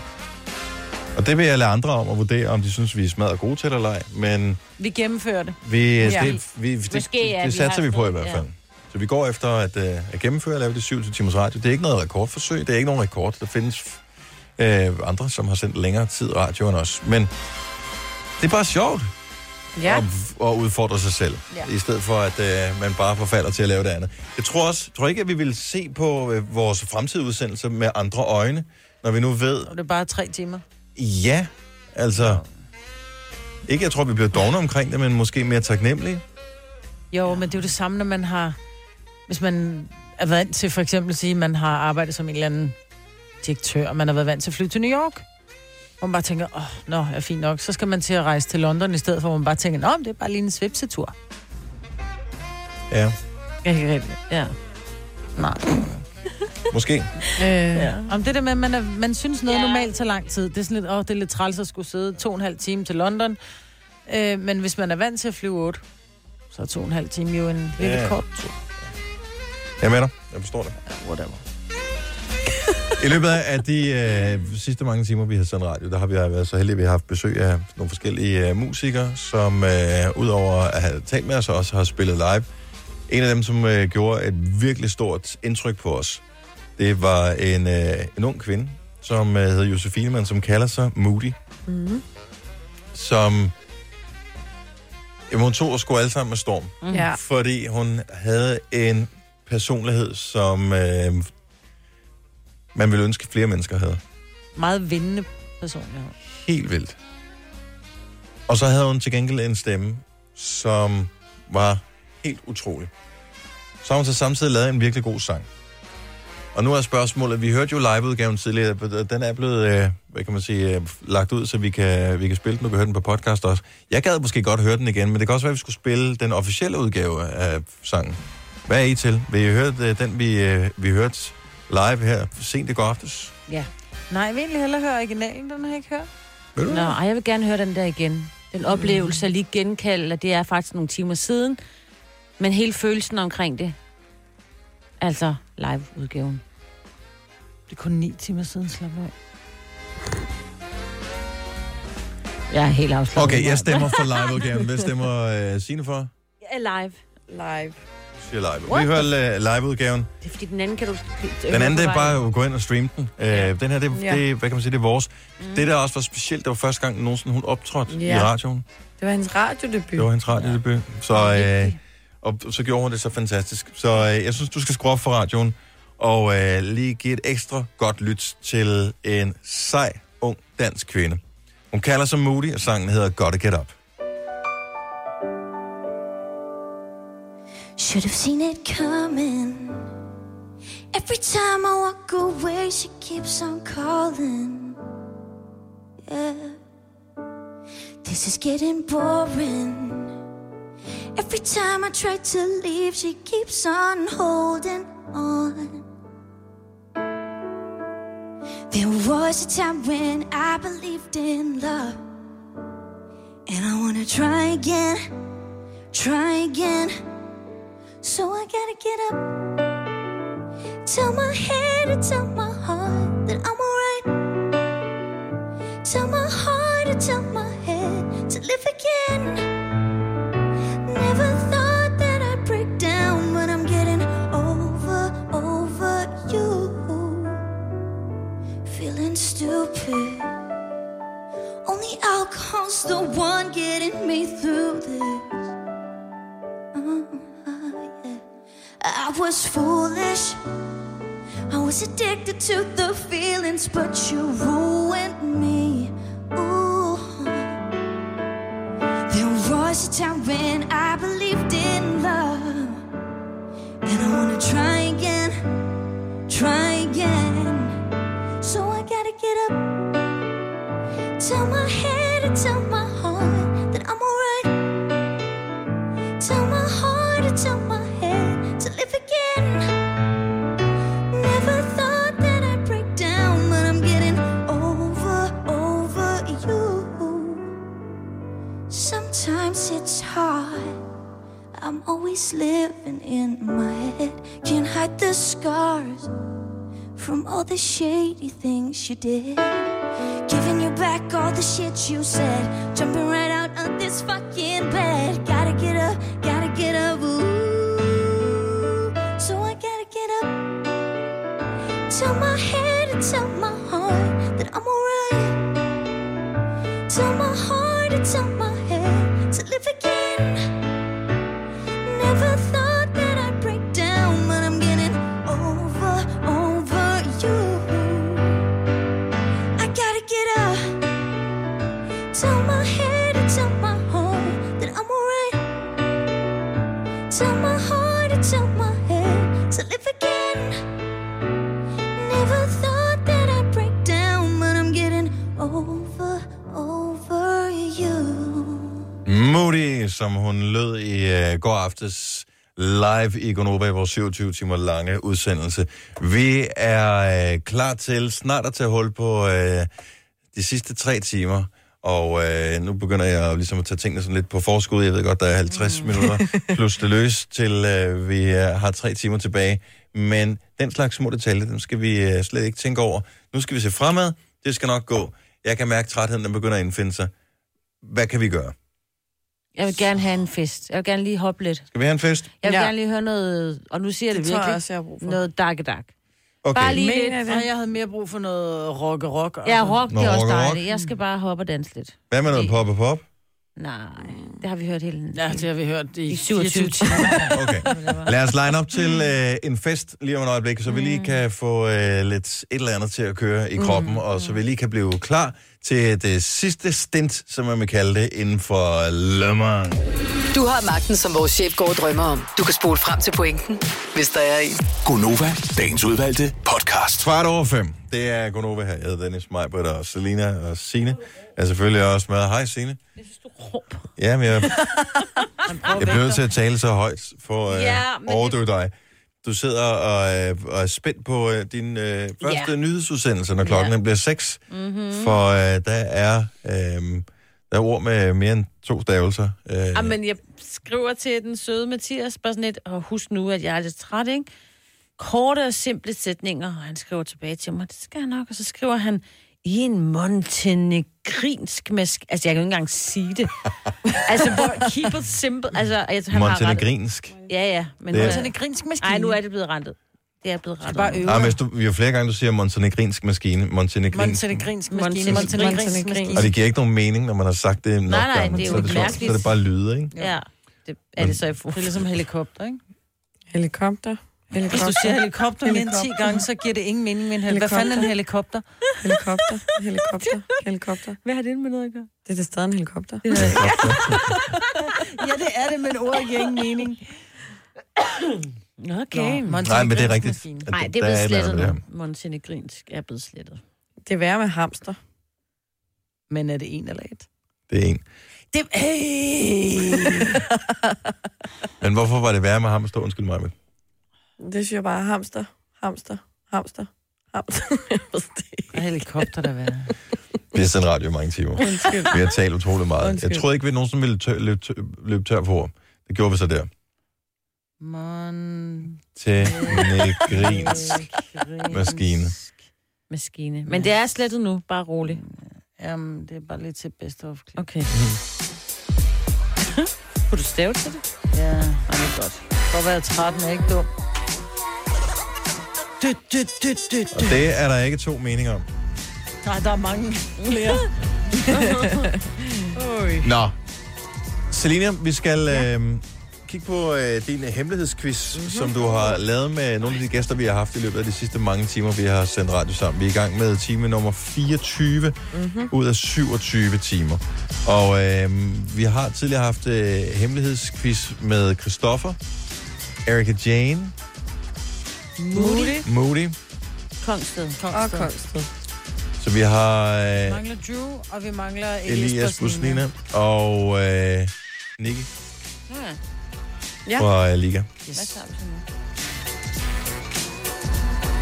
Og det vil jeg lade andre om at vurdere, om de synes, vi er smadret gode til eller ej, men Vi gennemfører det. Vi, ja. Ja. det, vi, det, Måske, ja, det vi satser har vi på i hvert ja. fald. Så vi går efter at, uh, at gennemføre og lave det 27 timers radio. Det er ikke noget rekordforsøg, det er ikke nogen rekord. Der findes uh, andre, som har sendt længere tid radio end os. Men det er bare sjovt Ja. at, at udfordre sig selv, Ja. ja. i stedet for at uh, man bare forfalder til at lave det andet. Jeg tror også, tror ikke, at vi vil se på uh, vores fremtidige udsendelser med andre øjne, når vi nu ved, Og det er bare tre timer. Ja, altså... Ikke, jeg tror, vi bliver dogne omkring det, men måske mere taknemmelige. Jo, men det er jo det samme, når man har... Hvis man er vant til for eksempel at sige, at man har arbejdet som en eller anden direktør, og man har været vant til at flyve til New York. Hvor man bare tænker, åh, oh, nå, er fint nok. Så skal man til at rejse til London i stedet for, hvor man bare tænker, nå, det er bare lige en svipsetur. Ja, Ikke rigtigt. Ja. Nej. Måske. Øh, Ja. Om det der med, at man, er, man synes noget Ja. ja. normalt tager lang tid. Det er sådan lidt, åh, det er lidt træls at skulle sidde to og en halv time til London. Øh, men hvis man er vant til at flyve 8, så er to og en halv time jo en lille Ja. kort tur. Jeg er med dig. Jeg forstår det. Whatever. I løbet af de øh, sidste mange timer, vi har sendt radio, der har vi været så heldige, at vi har haft besøg af nogle forskellige øh, musikere, som øh, udover at have talt med os, også har spillet live. En af dem, som øh, gjorde et virkelig stort indtryk på os, det var en, øh, en ung kvinde, som øh, hedder Josefine, men som kalder sig Moody. Mm. Som... Jamen, hun tog og skulle alle sammen med storm. Mm. Ja. Fordi hun havde en personlighed, som øh, man ville ønske, flere mennesker havde. Meget vindende personlighed. Helt vildt. Og så havde hun til gengæld en stemme, som var helt utrolig. Så har hun så samtidig lavet en virkelig god sang. Og nu er spørgsmålet, vi hørte jo liveudgaven tidligere, den er blevet, øh, hvad kan man sige, øh, lagt ud, så vi kan, vi kan spille den, du kan høre den på podcast også. Jeg gad måske godt høre den igen, men det kan også være, at vi skulle spille den officielle udgave af sangen. Hvad er I til? Vil I høre øh, den, vi, øh, vi hørte live her sent i går aftes? Ja. Nej, jeg vil egentlig hellere høre originalen, den har jeg ikke hørt. Vil du Nå, ej, jeg vil gerne høre den der igen. Den oplevelse er lige genkaldt, at det er faktisk nogle timer siden. Men hele følelsen omkring det. Altså live-udgaven. Det er kun ni timer siden, slap af. Jeg er helt afslappet. Okay, jeg stemmer for liveudgaven. Hvad stemmer øh, Signe for? Jeg er live. Live. Siger live. What Vi hører øh, liveudgaven. Det er fordi, den anden kan du... Den anden, det er bare at gå ind og streame den. Øh, den her, det, Ja. det, hvad kan man sige, det er vores. Mm. Det, der også var specielt, det var første gang nogensinde, hun optrådte Ja. i radioen. Det var hendes radiodebut. Det var hendes radiodebut. Så, øh, og så gjorde hun det så fantastisk. Så øh, jeg synes, du skal skrue op for radioen, og øh, lige give et ekstra godt lyt til en sej, ung dansk kvinde. Hun kalder sig Moody, og sangen hedder Gotta Get Up. Should have seen it coming. Every time I walk away, she keeps on calling. Yeah. This is getting boring. Every time I try to leave, she keeps on holding on. There was a time when I believed in love. And I wanna try again, try again. So I gotta get up. Tell my head and tell my heart that I'm alright. Tell my heart and tell my head to live again. Stupid. Only alcohol's the one getting me through this. Uh, yeah. I was foolish. I was addicted to the feelings, but you ruined me. There was a time when I believed in love, and I wanna try again, try again. So I gotta get up, tell my head tell my shady things you did. Giving you back all the shit you said. Jumping right out of this fucking bed. Aftes live i Gonova i vores 27 timer lange udsendelse. Vi er uh, klar til snart at tage hul på uh, de sidste tre timer. Og uh, nu begynder jeg ligesom at tage tingene sådan lidt på forskud. Jeg ved godt, der er 50 mm. minutter plus det løs, til uh, vi uh, har tre timer tilbage. Men den slags små detaljer, dem skal vi øh, slet ikke tænke over. Nu skal vi se fremad. Det skal nok gå. Jeg kan mærke, at trætheden den begynder at indfinde sig. Hvad kan vi gøre? Jeg vil gerne have en fest. Jeg vil gerne lige hoppe lidt. Skal vi have en fest? Jeg vil Ja. gerne lige høre noget, og nu siger jeg Det det, tror jeg virkelig, også, jeg har brug for. noget dak dak. Okay. Bare lige lidt. Og jeg havde mere brug for noget rock og rock. Ja, rock, det er også og dejligt. Jeg skal bare hoppe og danse lidt. Hvad med noget pop og pop? Nej, det har vi hørt hele Ja, det har vi hørt i, I 27 timer. Okay. Lad os line op til øh, en fest lige om et øjeblik, så vi lige kan få øh, lidt et eller andet til at køre i kroppen, mm. og så vi lige kan blive klar til det sidste stint, som man vil kalde det, inden for Le Mans. Du har magten, som vores chef går og drømmer om. Du kan spole frem til pointen, hvis der er en. Gonova, dagens udvalgte podcast. Kvart over fem. Det er Gunova her. Jeg hedder Dennis Meibert og Selina og Sine er selvfølgelig også med. Hej Sine. Jeg synes, du råber. Ja, men jeg, jeg bliver nødt til at tale så højt for at Ja, ja, men overdøve dig. Du sidder og, øh, og er spændt på øh, din øh, første Ja. nyhedsudsendelse, når klokken Ja. bliver seks. Mm-hmm. For øh, der er... Øh, der er ord med mere end to stavelser. Øh, Ja, men jeg skriver til den søde Mathias bare sådan lidt, og husk nu, at jeg er lidt træt, ikke? Korte og simple sætninger, og han skriver tilbage til mig, det skal jeg nok, og så skriver han, i en montenegrinsk mask... Altså, jeg kan jo ikke engang sige det. altså, hvor, keep it simple. Altså, jeg, han har. Montenegrinsk. Ja, ja. Men Det nu Montenegrinsk maskine. Ej, nu er det blevet rentet. Det er blevet rentet. bare øve Ah, hvis du, jo flere gange du siger montenegrinsk maskine, montenegrinsk, Montenegrinsk maskine. Montenegrinsk Montenegrinsk maskine. og det giver ikke nogen mening, når man har sagt det nok Nej, nej, gange, det er så, jo er det, mærkeligt. så er det bare lyde, ikke? Ja, det er det så i fod. Det er ligesom helikopter, ikke? Helikopter. Hvis Helikopter. du siger helikopter mere end 10 Helikopter. gange, så giver det ingen mening med en helikopter. Hvad fanden er en helikopter? Helikopter. Helikopter. Helikopter. Hvad har det med noget at gøre? Det er det stadig en helikopter. Ja, det er det, men ordet giver ingen mening. Okay. Nå, Nej, men det er rigtigt. Nej, det er blevet slettet med det nu. Montenegrinsk er blevet slettet. Det er værre med hamster. Men er det en eller et? Det er en. Det, hey! Men hvorfor var det værre med ham at stå? Undskyld mig. Men. Det synes jeg bare er hamster. Hamster. Hamster. Hamster. Jeg ved det ikke. Og helikopter, der være. Vi har sendt radio i mange timer. Undskyld. Vi har talt utrolig meget. Undskyld. Jeg troede ikke, vi nogensinde ville tør, løbe, tør, løbe tør for ord. Det gjorde vi så der. Mon... Til Negrinsk maskine. Maskine. Men det er slettet nu, bare roligt. Jamen, det er bare lidt til best of. klip. Okay. Kunne du stave til det? Ja, det er godt. Godt være træt, men jeg er ikke dum. Og det er der ikke to meninger om. Nej, der er mange flere. Nå. Selina, vi skal ja. øh, kigge på øh, din hemmelighedsquiz, mm-hmm. som du har lavet med nogle af de gæster, vi har haft i løbet af de sidste mange timer, vi har sendt radio sammen. Vi er i gang med time nummer 24 mm-hmm. ud af 27 timer. Og øh, vi har tidligere haft øh, hemmelighedsquiz med Christoffer, Erika Jane, Moody. Moody. Kongsted. Og Kongsted. Så vi har Vi øh, mangler Drew, og vi mangler Elias, Elias Buslina og øh, Nicky Ja. Ja. fra øh, Liga. Hvad tager vi så nu?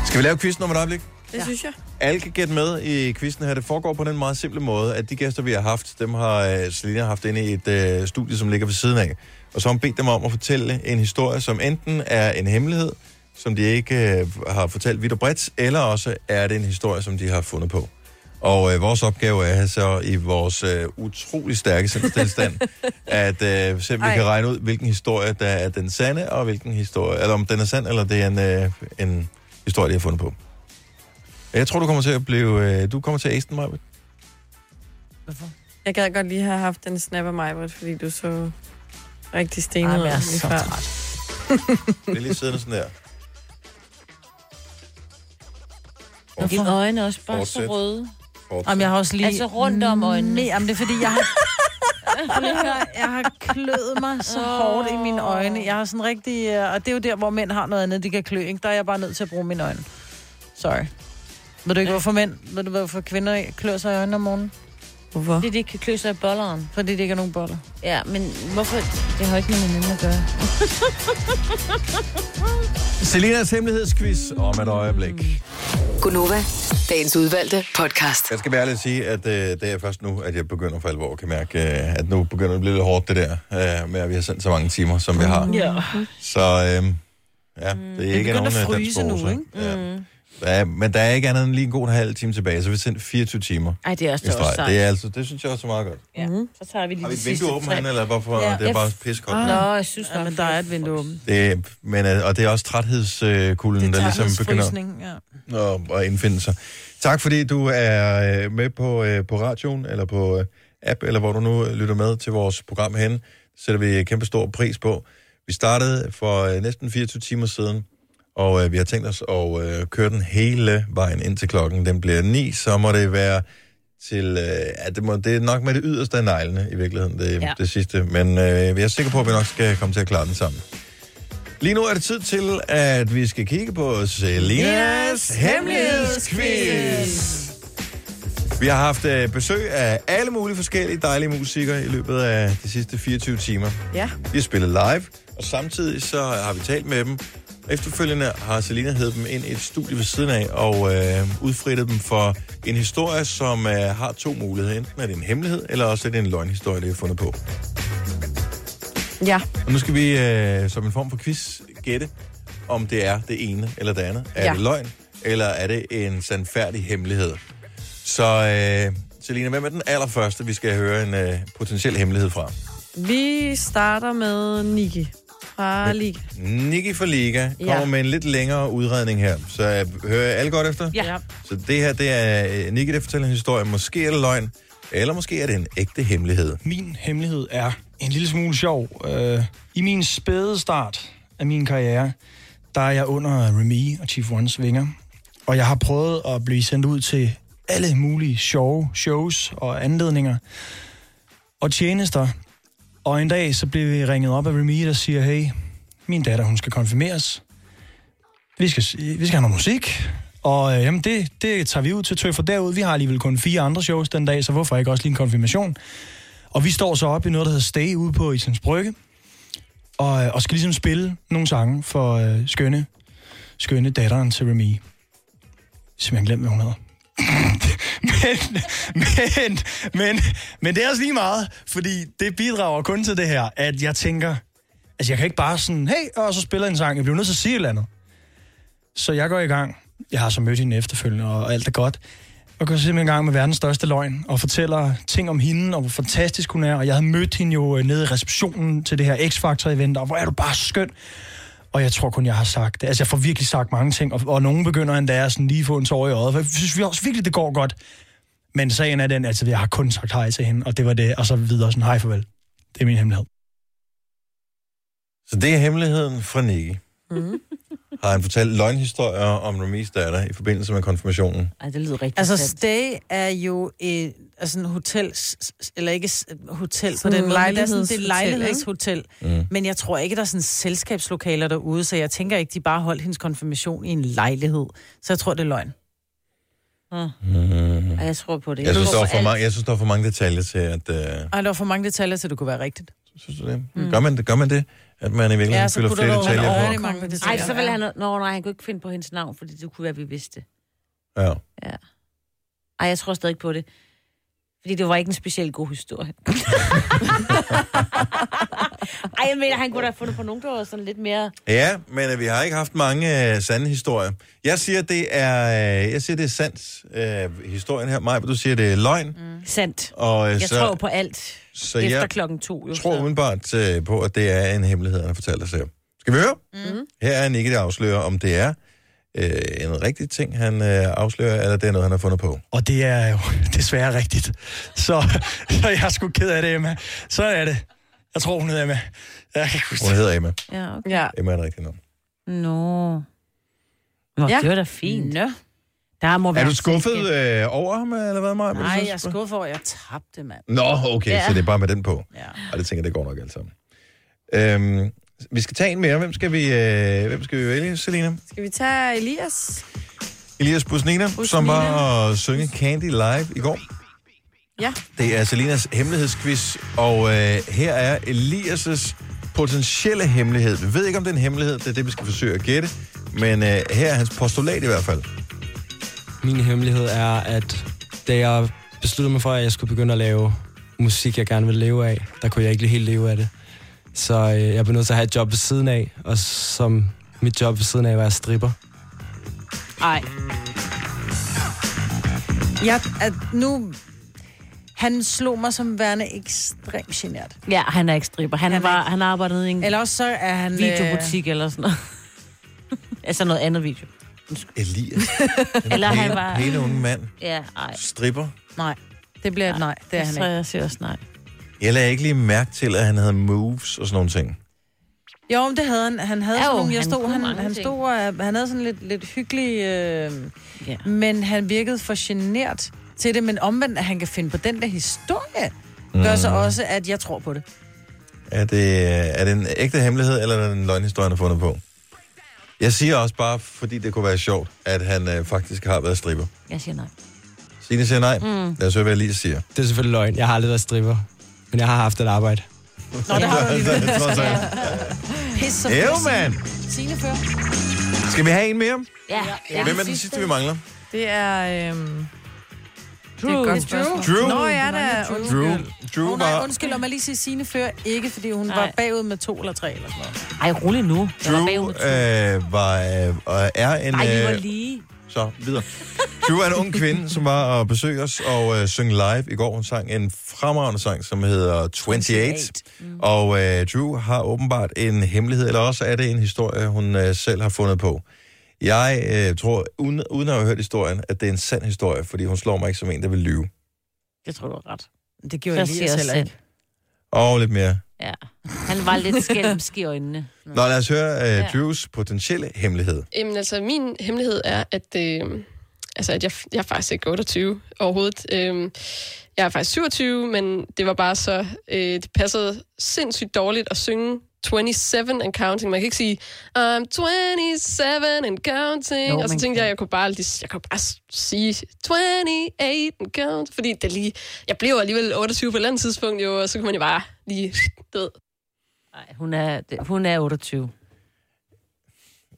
Skal vi lave quizzen om et øjeblik? Det synes jeg. Alle kan gætte med i quizzen her. Det foregår på den meget simple måde, at de gæster, vi har haft, dem har uh, Selina haft inde i et uh, studie, som ligger ved siden af. Og så har hun bedt dem om at fortælle en historie, som enten er en hemmelighed, som de ikke uh, har fortalt vidt og bredt, eller også er det en historie, som de har fundet på. Og uh, vores opgave er så i vores uh, utrolig stærke sindstilstand, at uh, se, om vi kan regne ud, hvilken historie, der er den sande, og hvilken historie, eller om den er sand, eller det er en, uh, en historie, de har fundet på. Jeg tror, du kommer til at blive... Øh, du kommer til at ace den, Maja. Hvorfor? Jeg gad godt lige have haft den snap af mig, fordi du så rigtig stenet Ej, jeg er så træt. Det er lige siddende sådan der. Og dine øjne er også bare Fortsæt. så røde. Jamen, jeg har også lige... Altså rundt om øjnene. Nej, jamen, det er fordi, jeg har... Jeg har kløet mig så hårdt i mine øjne. Jeg har sådan rigtig... øh, Og det er jo der, hvor mænd har noget andet, de kan klø. Ikke? Der er jeg bare nødt til at bruge mine øjne. Sorry. Ved du ikke, hvorfor mænd... Ved du, hvorfor kvinder klør sig i øjnene om morgenen? Hvorfor? Fordi de ikke kan klø sig i bolleren. Fordi det ikke er nogen boller. Ja, men hvorfor? Det har ikke med hinanden at gøre. Selinas hemmelighedsquiz om et øjeblik. Gunova, dagens udvalgte podcast. Jeg skal være ærlig at sige, at øh, det er først nu, at jeg begynder for alvor at kan mærke, øh, at nu begynder det at blive lidt hårdt, det der, øh, med at vi har sendt så mange timer, som vi har. Ja. Så øh, Ja, Mm. det er ikke nogen at øh, fryse nu, ikke? Ja. Ja, men der er ikke andet end lige en god halv time tilbage, så vi sender 24 timer Ej, det er også, i det er også streg. Det, er altså, det synes jeg også er meget godt. Ja. Mm. Så tager vi lige Har vi et vindue åbent herinde, eller hvorfor? Ja. Det er Ja. bare pissekoldt. Ah. Nå, jeg synes Ja, men der er et vindue åbent. Det, men, øh, og det er også træthedskulden, der ligesom begynder ja. at, indfinde sig. Tak fordi du er øh, med på, øh, på radioen, eller på app, eller hvor du nu lytter med til vores program hen. Det sætter vi kæmpe stor pris på. Vi startede for næsten 24 timer siden, og øh, vi har tænkt os at øh, køre den hele vejen ind til klokken. Den bliver 9, så må det være til... Øh, ja, det, må, det er nok med det yderste af neglene i virkeligheden, det, ja. Det sidste. Men øh, vi er sikre på, at vi nok skal komme til at klare den sammen. Lige nu er det tid til, at vi skal kigge på Selinas hemmelighedsquiz. Vi har haft øh, besøg af alle mulige forskellige dejlige musikere i løbet af de sidste 24 timer. Ja. De har spillet live, og samtidig så har vi talt med dem. Efterfølgende har Selina hævet dem ind i et studie ved siden af og øh, udfrittet dem for en historie, som øh, har to muligheder. Enten er det en hemmelighed, eller også er det en løgnhistorie, det er fundet på. Ja. Og nu skal vi øh, som en form for quiz gætte, om det er det ene eller det andet. Er Ja. det løgn, eller er det en sandfærdig hemmelighed? Så øh, Selina, hvem er den allerførste, vi skal høre en øh, potentiel hemmelighed fra? Vi starter med Niki fra Liga. Niki for Liga kommer Ja. med en lidt længere udredning her. Så øh, hører alle godt efter? Ja. Så det her, det er øh, Niki, der fortæller en historie. Måske er det løgn, eller måske er det en ægte hemmelighed. Min hemmelighed er en lille smule sjov. Øh, I min spæde start af min karriere, der er jeg under Remy og Chief Ones vinger. Og jeg har prøvet at blive sendt ud til alle mulige sjove shows og anledninger og tjenester. Og en dag så blev vi ringet op af Remy, der siger, hey, min datter, hun skal konfirmeres. Vi skal, vi skal have noget musik. Og øh, jamen, det, det tager vi ud til tøffer derud. Vi har alligevel kun fire andre shows den dag, så hvorfor ikke også lige en konfirmation? Og vi står så op i noget, der hedder Stay ude på Islands Brygge, og, øh, og skal ligesom spille nogle sange for øh, skønne, skønne datteren til Remy. Simpelthen glemt, hvad hun hedder men, men, men, men det er også lige meget, fordi det bidrager kun til det her, at jeg tænker, altså jeg kan ikke bare sådan, hey, og så spiller en sang, jeg bliver nødt til at sige et eller andet. Så jeg går i gang. Jeg har så mødt hende efterfølgende, og alt er godt. Og går simpelthen i gang med verdens største løgn, og fortæller ting om hende, og hvor fantastisk hun er. Og jeg havde mødt hende jo øh, nede i receptionen til det her X-Factor-event, og hvor er du bare skøn. Og jeg tror kun, jeg har sagt det. Altså, jeg får virkelig sagt mange ting, og, og nogen begynder endda at sådan lige få en tår i øjet. For jeg synes vi også virkelig, det går godt. Men sagen er den, altså, jeg har kun sagt hej til hende, og det var det, og så videre sådan, hej farvel. Det er min hemmelighed. Så det er hemmeligheden fra Niki. Mm. Har han fortalt løgnhistorier om Remy's datter i forbindelse med konfirmationen? Ej, det lyder rigtig Altså, sandt. stay er jo et, altså en hotel, eller ikke hotel på Sådan den måde, det er sådan, det er lejlighedshotel, lejlighedshotel. Mm. Men jeg tror ikke, der er sådan selskabslokaler derude, så jeg tænker ikke, de bare holdt hendes konfirmation i en lejlighed. Så jeg tror, det er løgn. Mm. Jeg tror på det. Jeg synes, tror der er for alt. mange, jeg synes, der er for mange detaljer til, at... Øh, Ej, der var for mange detaljer, til det kunne være rigtigt. synes du det? Mm. Gør, man det? Gør man det? At man i virkeligheden Ja, ja, fylder flere detaljer på? mange detaljer. Ej, så ville Ja. han... Nå, nej, han kunne ikke finde på hendes navn, fordi det kunne være, vi vidste. Ja. Ej, jeg tror stadig på det. Fordi det var ikke en specielt god historie. Ej, jeg mener, han kunne da have fundet på nogen, der var sådan lidt mere... Ja, men øh, vi har ikke haft mange øh, sande historier. Jeg siger, det er, øh, jeg siger, det er sandt, øh, historien her. Maja, du siger, det er løgn. Mm. Sandt. Og, øh, Jeg så, tror på alt. så Efter jeg klokken to, jo. tror umiddelbart øh, på, at det er en hemmelighed, han har fortalt os her. Skal vi høre? Mm. Her er Nicky, der afslører, om det er øh, en rigtig ting, han øh, afslører, eller det er noget, han har fundet på. Og det er jo desværre rigtigt. Så, så jeg er sgu ked af det, Emma. Så er det. Jeg tror, hun hedder Emma. Jeg kan ikke huske Hun det. hedder Emma. Ja, okay. Ja. Emma er det rigtige navn. Nå. Nå, Ja. det var da fint. Nå. Der må Er være du skuffet øh, over ham, eller hvad, Maja? Nej, jeg er skuffet over, at jeg tabte, mand. Nå, okay, ja. Ja. så det er bare med den på. Ja. Og det tænker jeg, det går nok alt sammen. Øhm, vi skal tage en mere. Hvem skal vi, øh, hvem skal vi vælge, Selina? Skal vi tage Elias? Elias Busnina, Busnina. som var at synge Candy live i går. Ja. Det er Selinas hemmelighedsquiz, og øh, her er Elias' potentielle hemmelighed. Vi ved ikke, om det er en hemmelighed, det er det, vi skal forsøge at gætte, men øh, her er hans postulat i hvert fald. Min hemmelighed er, at da jeg besluttede mig for, at jeg skulle begynde at lave musik, jeg gerne ville leve af, der kunne jeg ikke helt leve af det. Så øh, jeg blev nødt til at have et job ved siden af, og som mit job ved siden af at være stripper. Ej. Ja, at nu... Han slog mig som værende ekstremt genert. Ja, han er ikke stripper. Han, Han var, ikke- han arbejdede i en Eller også så er han... videobutik eller sådan noget. altså noget andet video. Elias. Eller han var... Pæne unge mand. Ja, ej. Stripper. Nej, det bliver et nej. Det er jeg han ikke. jeg siger også nej. Jeg lagde ikke lige mærke til, at han havde moves og sådan nogle ting. Jo, men det havde han. Han havde Ja, sådan jo, nogle, jeg han stod, han, han stod, og, han havde sådan lidt, lidt hyggelig, øh, Ja. men han virkede for genert til det, men omvendt, at han kan finde på den der historie, gør Mm. så også, at jeg tror på det. Er det, er det en ægte hemmelighed, eller er det en løgnhistorie, han har fundet på? Jeg siger også bare, fordi det kunne være sjovt, at han øh, faktisk har været stripper. Jeg siger nej. Signe siger nej. Mm. Lad os høre, hvad Elias siger. Det er selvfølgelig løgn. Jeg har aldrig været stripper. Men jeg har haft et arbejde. Nå, det har du alligevel. Trods alt. Pis, så Ew, mand. Signe før. Skal vi have en mere? Ja. ja. Hvem er den sidste, vi mangler? Det er... Øhm, Drew. Det er godt er Drew. Drew. Nå, ja, det er... Drew. Drew, Drew Oh, nej, undskyld, om jeg lige sige Signe før. Ikke, fordi hun Nej. var bagud med to eller tre eller sådan noget. Ej, rolig nu. Jeg var Drew bagud med to. øh, var, øh, og er en... Nej, vi var øh, lige. Så, videre. Drew er en ung kvinde, som var og besøge os og øh, synge live i går. Hun sang en fremragende sang, som hedder 28. Mm. Og øh, Drew har åbenbart en hemmelighed, eller også er det en historie, hun øh, selv har fundet på. Jeg øh, tror, uden, uden at have hørt historien, at det er en sand historie, fordi hun slår mig ikke som en, der vil lyve. Jeg tror, du har ret. Det gjorde Jeg jeg lige selv. ikke. Og lidt mere. Ja. Han var lidt skælmsk i øjnene. Nå, lad os høre øh, Ja. Drews potentielle hemmelighed. Jamen altså, min hemmelighed er, at, øh, altså, at jeg, jeg er faktisk ikke 28 overhovedet. Øh, jeg er faktisk 27, men det var bare så... Øh, det passede sindssygt dårligt at synge 27 and counting. Man kan ikke sige, I'm 27 and counting. Jo, og så tænkte kan. jeg, jeg kunne bare, lige- jeg kunne bare sige 28 and count. Fordi det lige, jeg blev alligevel 28 på et eller andet tidspunkt, jo, og så kunne man jo bare lige... Du ved, Nej, hun er, hun er 28.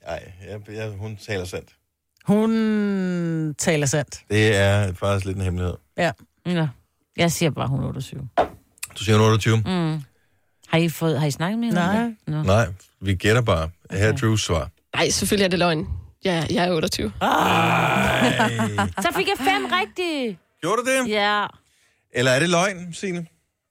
Nej, jeg, jeg, hun taler sandt. Hun taler sandt. Det er faktisk lidt en hemmelighed. Ja. Ja. Jeg siger bare, hun er 28. Du siger hun er 28? Mm. Har I, fået, har I snakket med hende? Nej. Nå. Nej, vi gætter bare. Her er Drews svar. Nej, selvfølgelig er det løgn. Ja, jeg er 28. Ej. Så fik jeg fem rigtige. Gjorde du det? Ja. Eller er det løgn, Signe?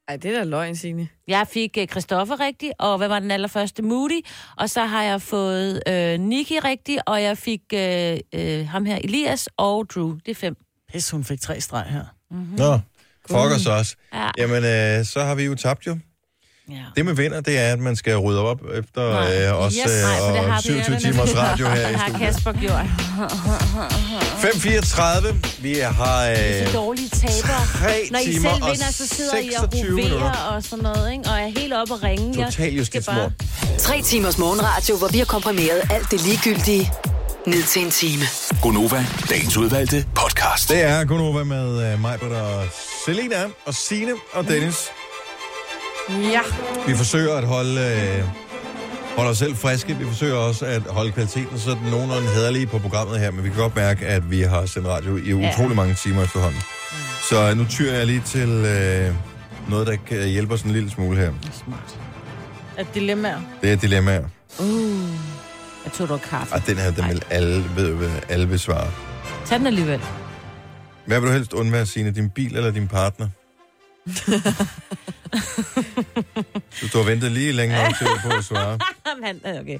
Ej, det er da løgn, Signe. Jeg fik uh, Christoffer rigtig, og hvad var den allerførste? Moody. Og så har jeg fået uh, Nicky rigtig, og jeg fik uh, uh, ham her, Elias og Drew. Det er fem. Pis, hun fik tre streg her. Nå, fuck os også. Ja. Jamen, øh, så har vi jo tabt jo. Ja. Det med vinder, det er, at man skal rydde op efter Nej. øh, os Yes. Nej, det øh, har og vi- 27 timers radio her i Det har studiet. Kasper gjort. 5.34. Vi har Det er øh, så dårlige tabere. tre Når I timer selv og vinder, så sidder I og 26 minutter. roverer og sådan noget, ikke? Og er helt oppe og ringe. Jeg total skal justitsmord. Tre timers morgenradio, hvor vi har komprimeret alt det ligegyldige ned til en time. Gonova, dagens udvalgte podcast. Det er Gunova med øh, mig, og Selina og Sine og Dennis. Ja. Vi forsøger at holde, øh, holde os selv friske. Vi forsøger også at holde kvaliteten sådan nogenlunde hederlige på programmet her, men vi kan godt mærke, at vi har sendt radio i Ja. utrolig mange timer efterhånden. Så nu tyrer jeg lige til øh, noget, der kan hjælpe os en lille smule her. Smart. Et dilemmaer. Det er dilemmaer. Uh. Jeg tog dog kaffe. Og den her, den vil alle, ved, ved, alle vil svare. Tag den alligevel. Hvad vil du helst undvære, Signe? Din bil eller din partner? Du har ventet lige længe nok til på at svare. Men, øh, okay.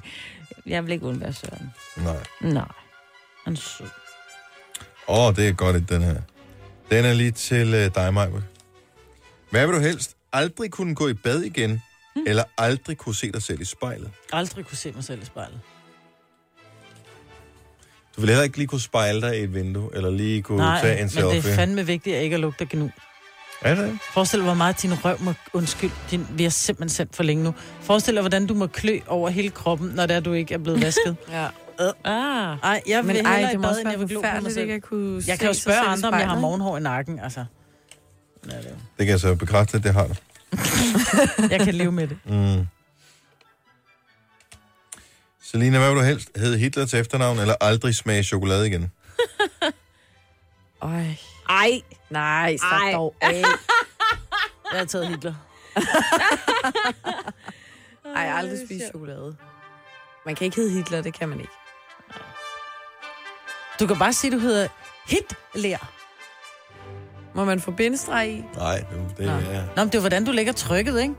Jeg vil ikke undvære Søren. Nej. Nej. Han er sød. Åh, oh, det er godt, den her. Den er lige til uh, dig, Majbert. Hvad vil du helst? Aldrig kunne gå i bad igen, hmm. eller aldrig kunne se dig selv i spejlet? Aldrig kunne se mig selv i spejlet. Du vil heller ikke lige kunne spejle dig i et vindue, eller lige kunne Nej, tage en men selfie. det er fandme vigtigt, at ikke at lugte gnu. Er det? Forestil dig, hvor meget din røv må... Undskyld, din, vi har simpelthen sendt for længe nu. Forestil dig, hvordan du må klø over hele kroppen, når det er, du ikke er blevet vasket. Ja. Ah. Ej, jeg vil Men hellere ej, i det må bad, også end jeg vil være glo på mig selv. at kunne Jeg kan jo spørge andre, om jeg har morgenhår i nakken, altså. Ja, det Det kan jeg så bekræfte, at det har du. Jeg kan leve med det. Mm. Selina, hvad vil du helst? Hed Hitler til efternavn, eller aldrig smage chokolade igen? Ej. Ej. Nej, slap Ej. dog af. Jeg har taget Hitler. Ej, jeg har aldrig spist chokolade. Man kan ikke hedde Hitler, det kan man ikke. Du kan bare sige, du hedder Hitler. Må man få bindestreg i? Nej, det, det er... Nå, men det er hvordan du lægger trykket, ikke?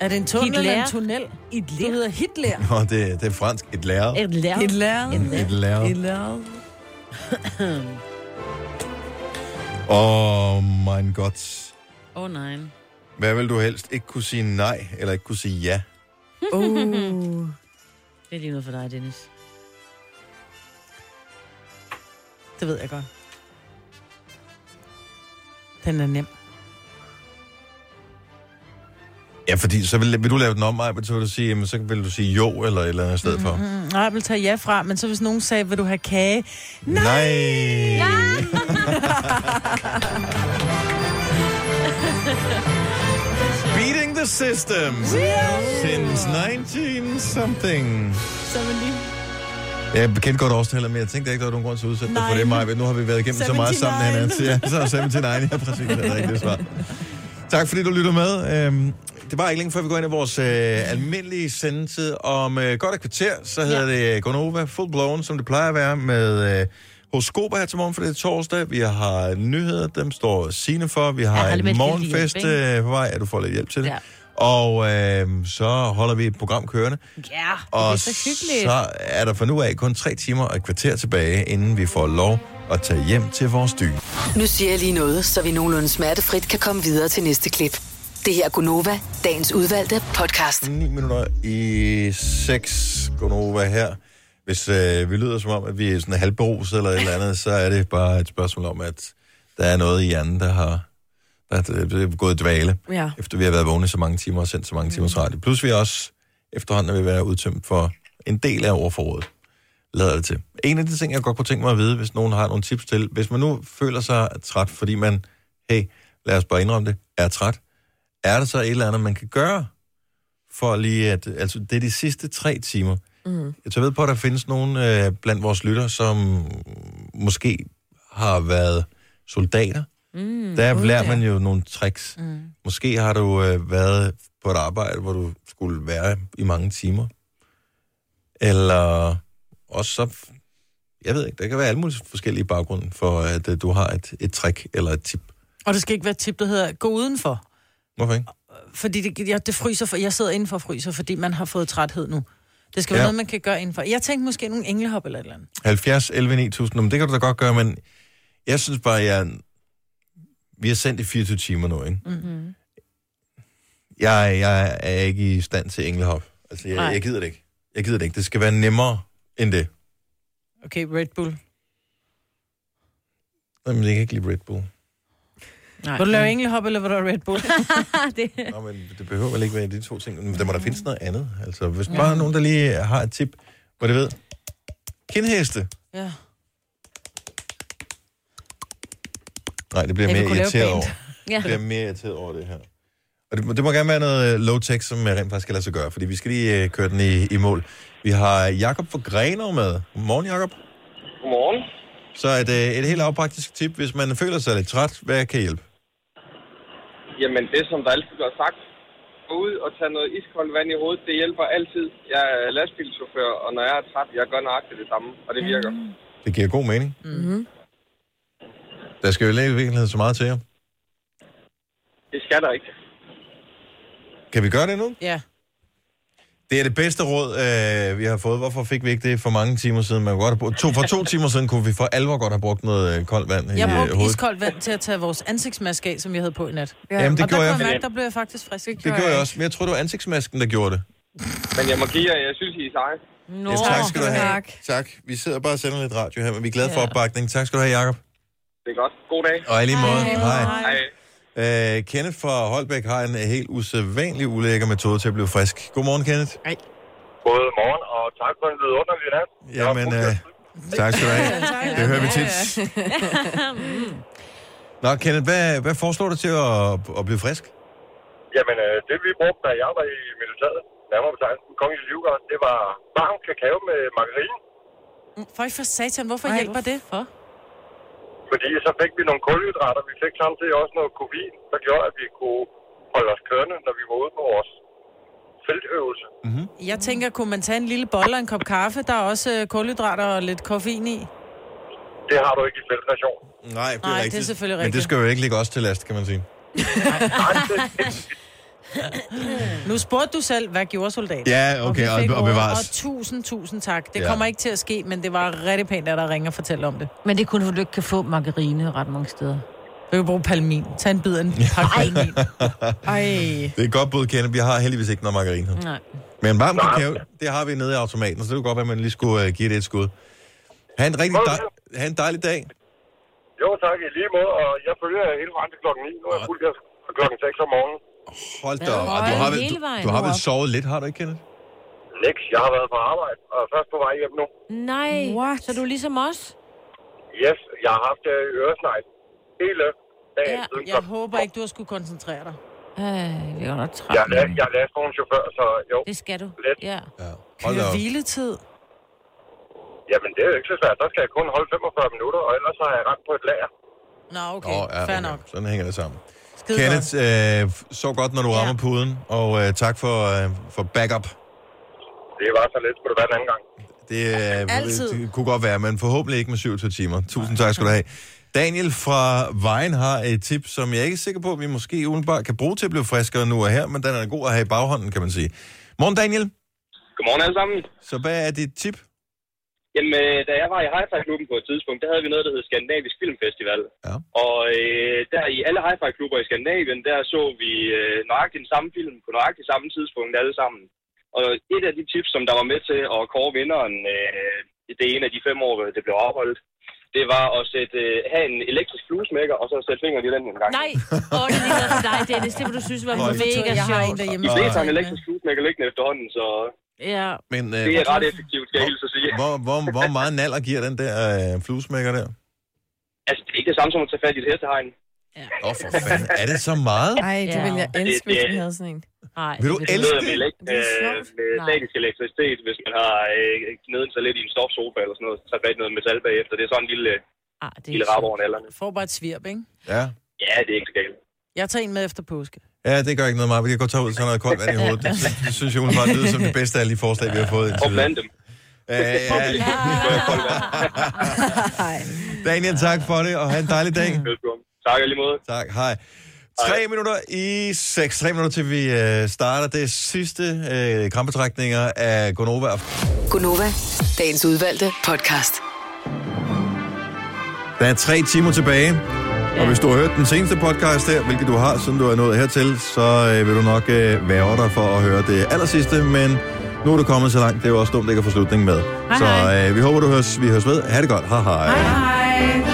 Er det en tunnel Hitler. eller en tunnel? Hitler. Du hedder Hitler. Nå, det, det er fransk. Et lærer. Et lær. Hitler. Et lærer. Hitler. Oh my god. Åh, oh, nej. Hvad vil du helst? Ikke kunne sige nej, eller ikke kunne sige ja? Uh. Det er lige noget for dig, Dennis. Det ved jeg godt. Den er nem. Ja, fordi så vil, vil du lave den om, Maja, så vil du sige, jamen, så vil du sige jo, eller et eller andet i stedet for. Mm, nej, jeg vil tage ja fra, men så hvis nogen sagde, vil du have kage? Nej! Beating the system since 19 something. Jeg kendte godt årstallet, men jeg tænkte ikke, der var nogen grund til at udsætte dig for det, Maja. Nu har vi været igennem så meget sammen med hinanden. Så ja, så er 79, ja, præcis, det er det rigtige svar. Tak fordi du lytter med. Øhm, det var ikke længe før vi går ind i vores øh, almindelige sendetid. Om øh, godt et kvarter, så hedder ja. det Gonova Full Blown, som det plejer at være, med øh, horoskoper her til morgen, for det er torsdag. Vi har nyheder, dem står Signe for. Vi har en morgenfest hjælp, øh, på vej. Ja, du får lidt hjælp til det. Ja. Og øh, så holder vi et program kørende. Ja, det er Og så hyggeligt. så er der for nu af kun tre timer og et kvarter tilbage, inden vi får lov at tage hjem til vores dyne. Nu siger jeg lige noget, så vi nogenlunde smertefrit kan komme videre til næste klip. Det her er Gunova, dagens udvalgte podcast. 9 minutter i 6 Gonova her. Hvis øh, vi lyder som om, at vi er sådan halvberuset eller et eller andet, så er det bare et spørgsmål om, at der er noget i hjernen, der har der er, gået dvale, Ja. efter vi har været vågne så mange timer og sendt så mange timers radio. Plus vi også efterhånden vil være udtømt for en del af ordforrådet. Lader det til. En af de ting, jeg godt kunne tænke mig at vide, hvis nogen har nogle tips til, hvis man nu føler sig træt, fordi man, hey, lad os bare indrømme det, er træt, er der så et eller andet, man kan gøre for lige at, altså det er de sidste tre timer. Mm. Jeg tager ved på, at der findes nogen øh, blandt vores lytter, som måske har været soldater. Mm. Der Gud, lærer man jo nogle tricks. Mm. Måske har du øh, været på et arbejde, hvor du skulle være i mange timer. Eller også så... Jeg ved ikke, der kan være alle mulige forskellige baggrunde for, at øh, du har et, et trick eller et tip. Og det skal ikke være et tip, der hedder, gå udenfor. Hvorfor ikke? Fordi det, jeg, det fryser for, jeg sidder indenfor og fryser, fordi man har fået træthed nu. Det skal være Ja. noget, man kan gøre indenfor. Jeg tænkte måske nogle englehop eller et eller andet. 70, 11, 9000, men det kan du da godt gøre, men jeg synes bare, jeg... Vi har sendt i 24 timer nu, ikke? Mm-hmm. Jeg, jeg er ikke i stand til englehop. Altså, jeg, Nej. jeg gider det ikke. Jeg gider det ikke. Det skal være nemmere end det. Okay, Red Bull. Jamen, jeg kan ikke lide Red Bull. Nej. Vil du lave englehop, eller vil du have Red Bull? det... Nå, men det behøver vel ikke være de to ting. Men der må der findes noget andet. Altså, hvis bare nogen, der lige har et tip, hvor det ved. Kindheste. Ja. Nej, det bliver Jeg mere irriteret over. Ja. Det bliver mere irriteret over det her. Og det, må- det må gerne være noget øh, low-tech, som jeg rent faktisk skal lade sig gøre, fordi vi skal lige øh, køre den i, i mål. Vi har Jakob fra Grenov med. Godmorgen, Jakob. Godmorgen. Så et, øh, et helt lavpraktisk tip, hvis man føler sig lidt træt, hvad kan hjælpe? Jamen, det som der altid bliver sagt, gå ud og tage noget iskoldt vand i hovedet, det hjælper altid. Jeg er lastbilchauffør, og når jeg er træt, jeg gør nøjagtigt det samme, og det virker. Det giver god mening. Mm-hmm. Der skal jo i virkeligheden så meget til jer. Det skal der ikke. Kan vi gøre det nu? Ja. Det er det bedste råd, øh, vi har fået. Hvorfor fik vi ikke det for mange timer siden? Man godt brugt, to, for to timer siden kunne vi for alvor godt have brugt noget øh, koldt vand i Jeg øh, brugte hovedet. iskoldt vand til at tage vores ansigtsmaske af, som jeg havde på i nat. Ja. Jamen, det og gjorde der jeg. kunne jeg mærke, der blev jeg faktisk frisk. Det gjorde jeg også, men jeg tror, det var ansigtsmasken, der gjorde det. Men jeg må give jer, jeg synes, I er seje. Nå, Ja, tak skal du have. tak. Tak. Vi sidder bare og sender lidt radio her, men vi er glade for opbakningen. Tak skal du have, Jacob. Det er godt. God dag. Og i lige måde. Hej. Hej. Øh, Kenneth fra Holbæk har en helt usædvanlig ulækker metode til at blive frisk. Godmorgen, Kenneth. Hej. God morgen, og tak for en vidunderlig nat. Jamen, øh, tak skal du have. Det hører vi tit. Nå, Kenneth, hvad, hvad foreslår du til at, at blive frisk? Jamen, øh, det vi brugte, da jeg var i militæret, nærmere betegnet den kongelige livgård, det var varm kakao med margarine. For for satan, hvorfor Ej, hjælper det? For? Fordi så fik vi nogle kulhydrater, vi fik samtidig også noget koffein, der gjorde, at vi kunne holde os kørende, når vi var ude på vores feltøvelse. Mm-hmm. Jeg tænker, kunne man tage en lille bolle og en kop kaffe? Der er også øh, kulhydrater og lidt koffein i. Det har du ikke i feltration. Nej, det er Nej, det er rigtigt. selvfølgelig Men det rigtigt. skal jo ikke ligge os til last, kan man sige. Nu spurgte du selv, hvad gjorde soldaten? Ja, okay, vi og- og ordet, bevares. Og tusind, tusind tak. Det Ja. kommer ikke til at ske, men det var rigtig pænt, at der ringer og fortæller om det. Men det kun, fordi du ikke kan få margarine ret mange steder. Vi kan bruge palmin. Tag en bid af en pakke palmin. Ej. Det er godt bud, Kenneth. Vi har heldigvis ikke noget margarine. Nej. Men varm kakao, det har vi nede i automaten, så det kunne godt være, at man lige skulle uh, give det et skud. Ha' en rigtig dej- ha en dejlig dag. Jo, tak i lige måde, og jeg følger hele vejen til klokken 9. Nu er jeg fuldt her klokken 6 om morgenen. Hold da op. Og Du har, vel, du, du har vel sovet lidt, har du ikke, Kenneth? Niks, jeg har været på arbejde, og er først på vej hjem nu. Nej, What? så du er ligesom os? Yes, jeg har haft øh, øresnegl hele dagen Ja, siden jeg håber ikke, du har skulle koncentrere dig. Øh, vi er nok Jeg, er, jeg er lastvognschauffør, så jo. Det skal du. Lidt. Ja. Hold da op. hviletid. Jamen, det er jo ikke så svært. Der skal jeg kun holde 45 minutter, og ellers har jeg ramt på et lager. Nå, okay. Åh, ja, Fair okay. nok. Sådan hænger det sammen. Skide Kenneth, øh, så godt, når du rammer puden, og øh, tak for, øh, for backup. Det var så lidt. Skulle det være en anden gang? Det, øh, Altid. det kunne godt være, men forhåbentlig ikke med 27 timer. Tusind tak skal du have. Daniel fra Vejen har et tip, som jeg ikke er sikker på, at vi måske umiddelbart kan bruge til at blive friskere nu og her, men den er god at have i baghånden, kan man sige. Morgen, Daniel. Godmorgen alle sammen. Så hvad er dit tip? Jamen, øh, da jeg var i Hi-Fi-klubben på et tidspunkt, der havde vi noget, der hed Skandinavisk Filmfestival. Ja. Og øh, der i alle Hi-Fi-klubber i Skandinavien, der så vi øh, nøjagtigt den samme film på nøjagtigt samme tidspunkt alle sammen. Og et af de tips, som der var med til at kåre vinderen øh, det ene af de fem år, det blev afholdt, det var at sætte, øh, have en elektrisk fluesmækker, og så sætte fingeren i den en gang. Nej, åh, det er for dig, Dennis. Det vil du synes var mega Jeg har en sjovt. derhjemme. De fleste har en elektrisk fluesmækker liggende efterhånden, så Ja. Men, øh, det er ret effektivt, skal jeg hilse at sige. Hvor, hvor, hvor meget naller giver den der øh, fluesmækker der? Altså, det er ikke det samme som at tage fat i et hestehegn. Åh, oh, for fanden. Er det så meget? Ej, det Ja. vil jeg Det- elske, hvis det- vi havde sådan en. Nej, Vil du elske Med, elek- Det er øh, med Nej. statisk elektricitet, hvis man har øh, sig lidt i en stofsofa eller sådan noget, så fat i noget metal bagefter. Det er sådan en lille, ah, det lille rap over nallerne. Får bare et svirp, ikke? Ja. Ja, det er ikke så galt. Jeg tager en med efter påske. Ja, det gør ikke noget meget. Vi kan godt tage ud sådan noget koldt vand i hovedet. Det, synes- det synes jeg umiddelbart lyder som det bedste af alle de forslag, vi har fået indtil Og videre. bland dem. Øh, ja. Daniel, tak for det, og have en dejlig dag. Velkommen. Tak lige måde. Tak, hej. Tre minutter i seks. Tre minutter til vi øh, starter det sidste øh, krampetrækninger af Gonova. Gunova, dagens udvalgte podcast. Der er tre timer tilbage, og hvis du har hørt den seneste podcast her, hvilket du har, siden du er nået hertil, så øh, vil du nok øh, være dig for at høre det allersidste, men nu er du kommet så langt, det er jo også dumt ikke at få slutningen med. Hej, så øh, vi håber, du høres, vi høres ved. Ha' det godt. Hej hej. Hej, hej.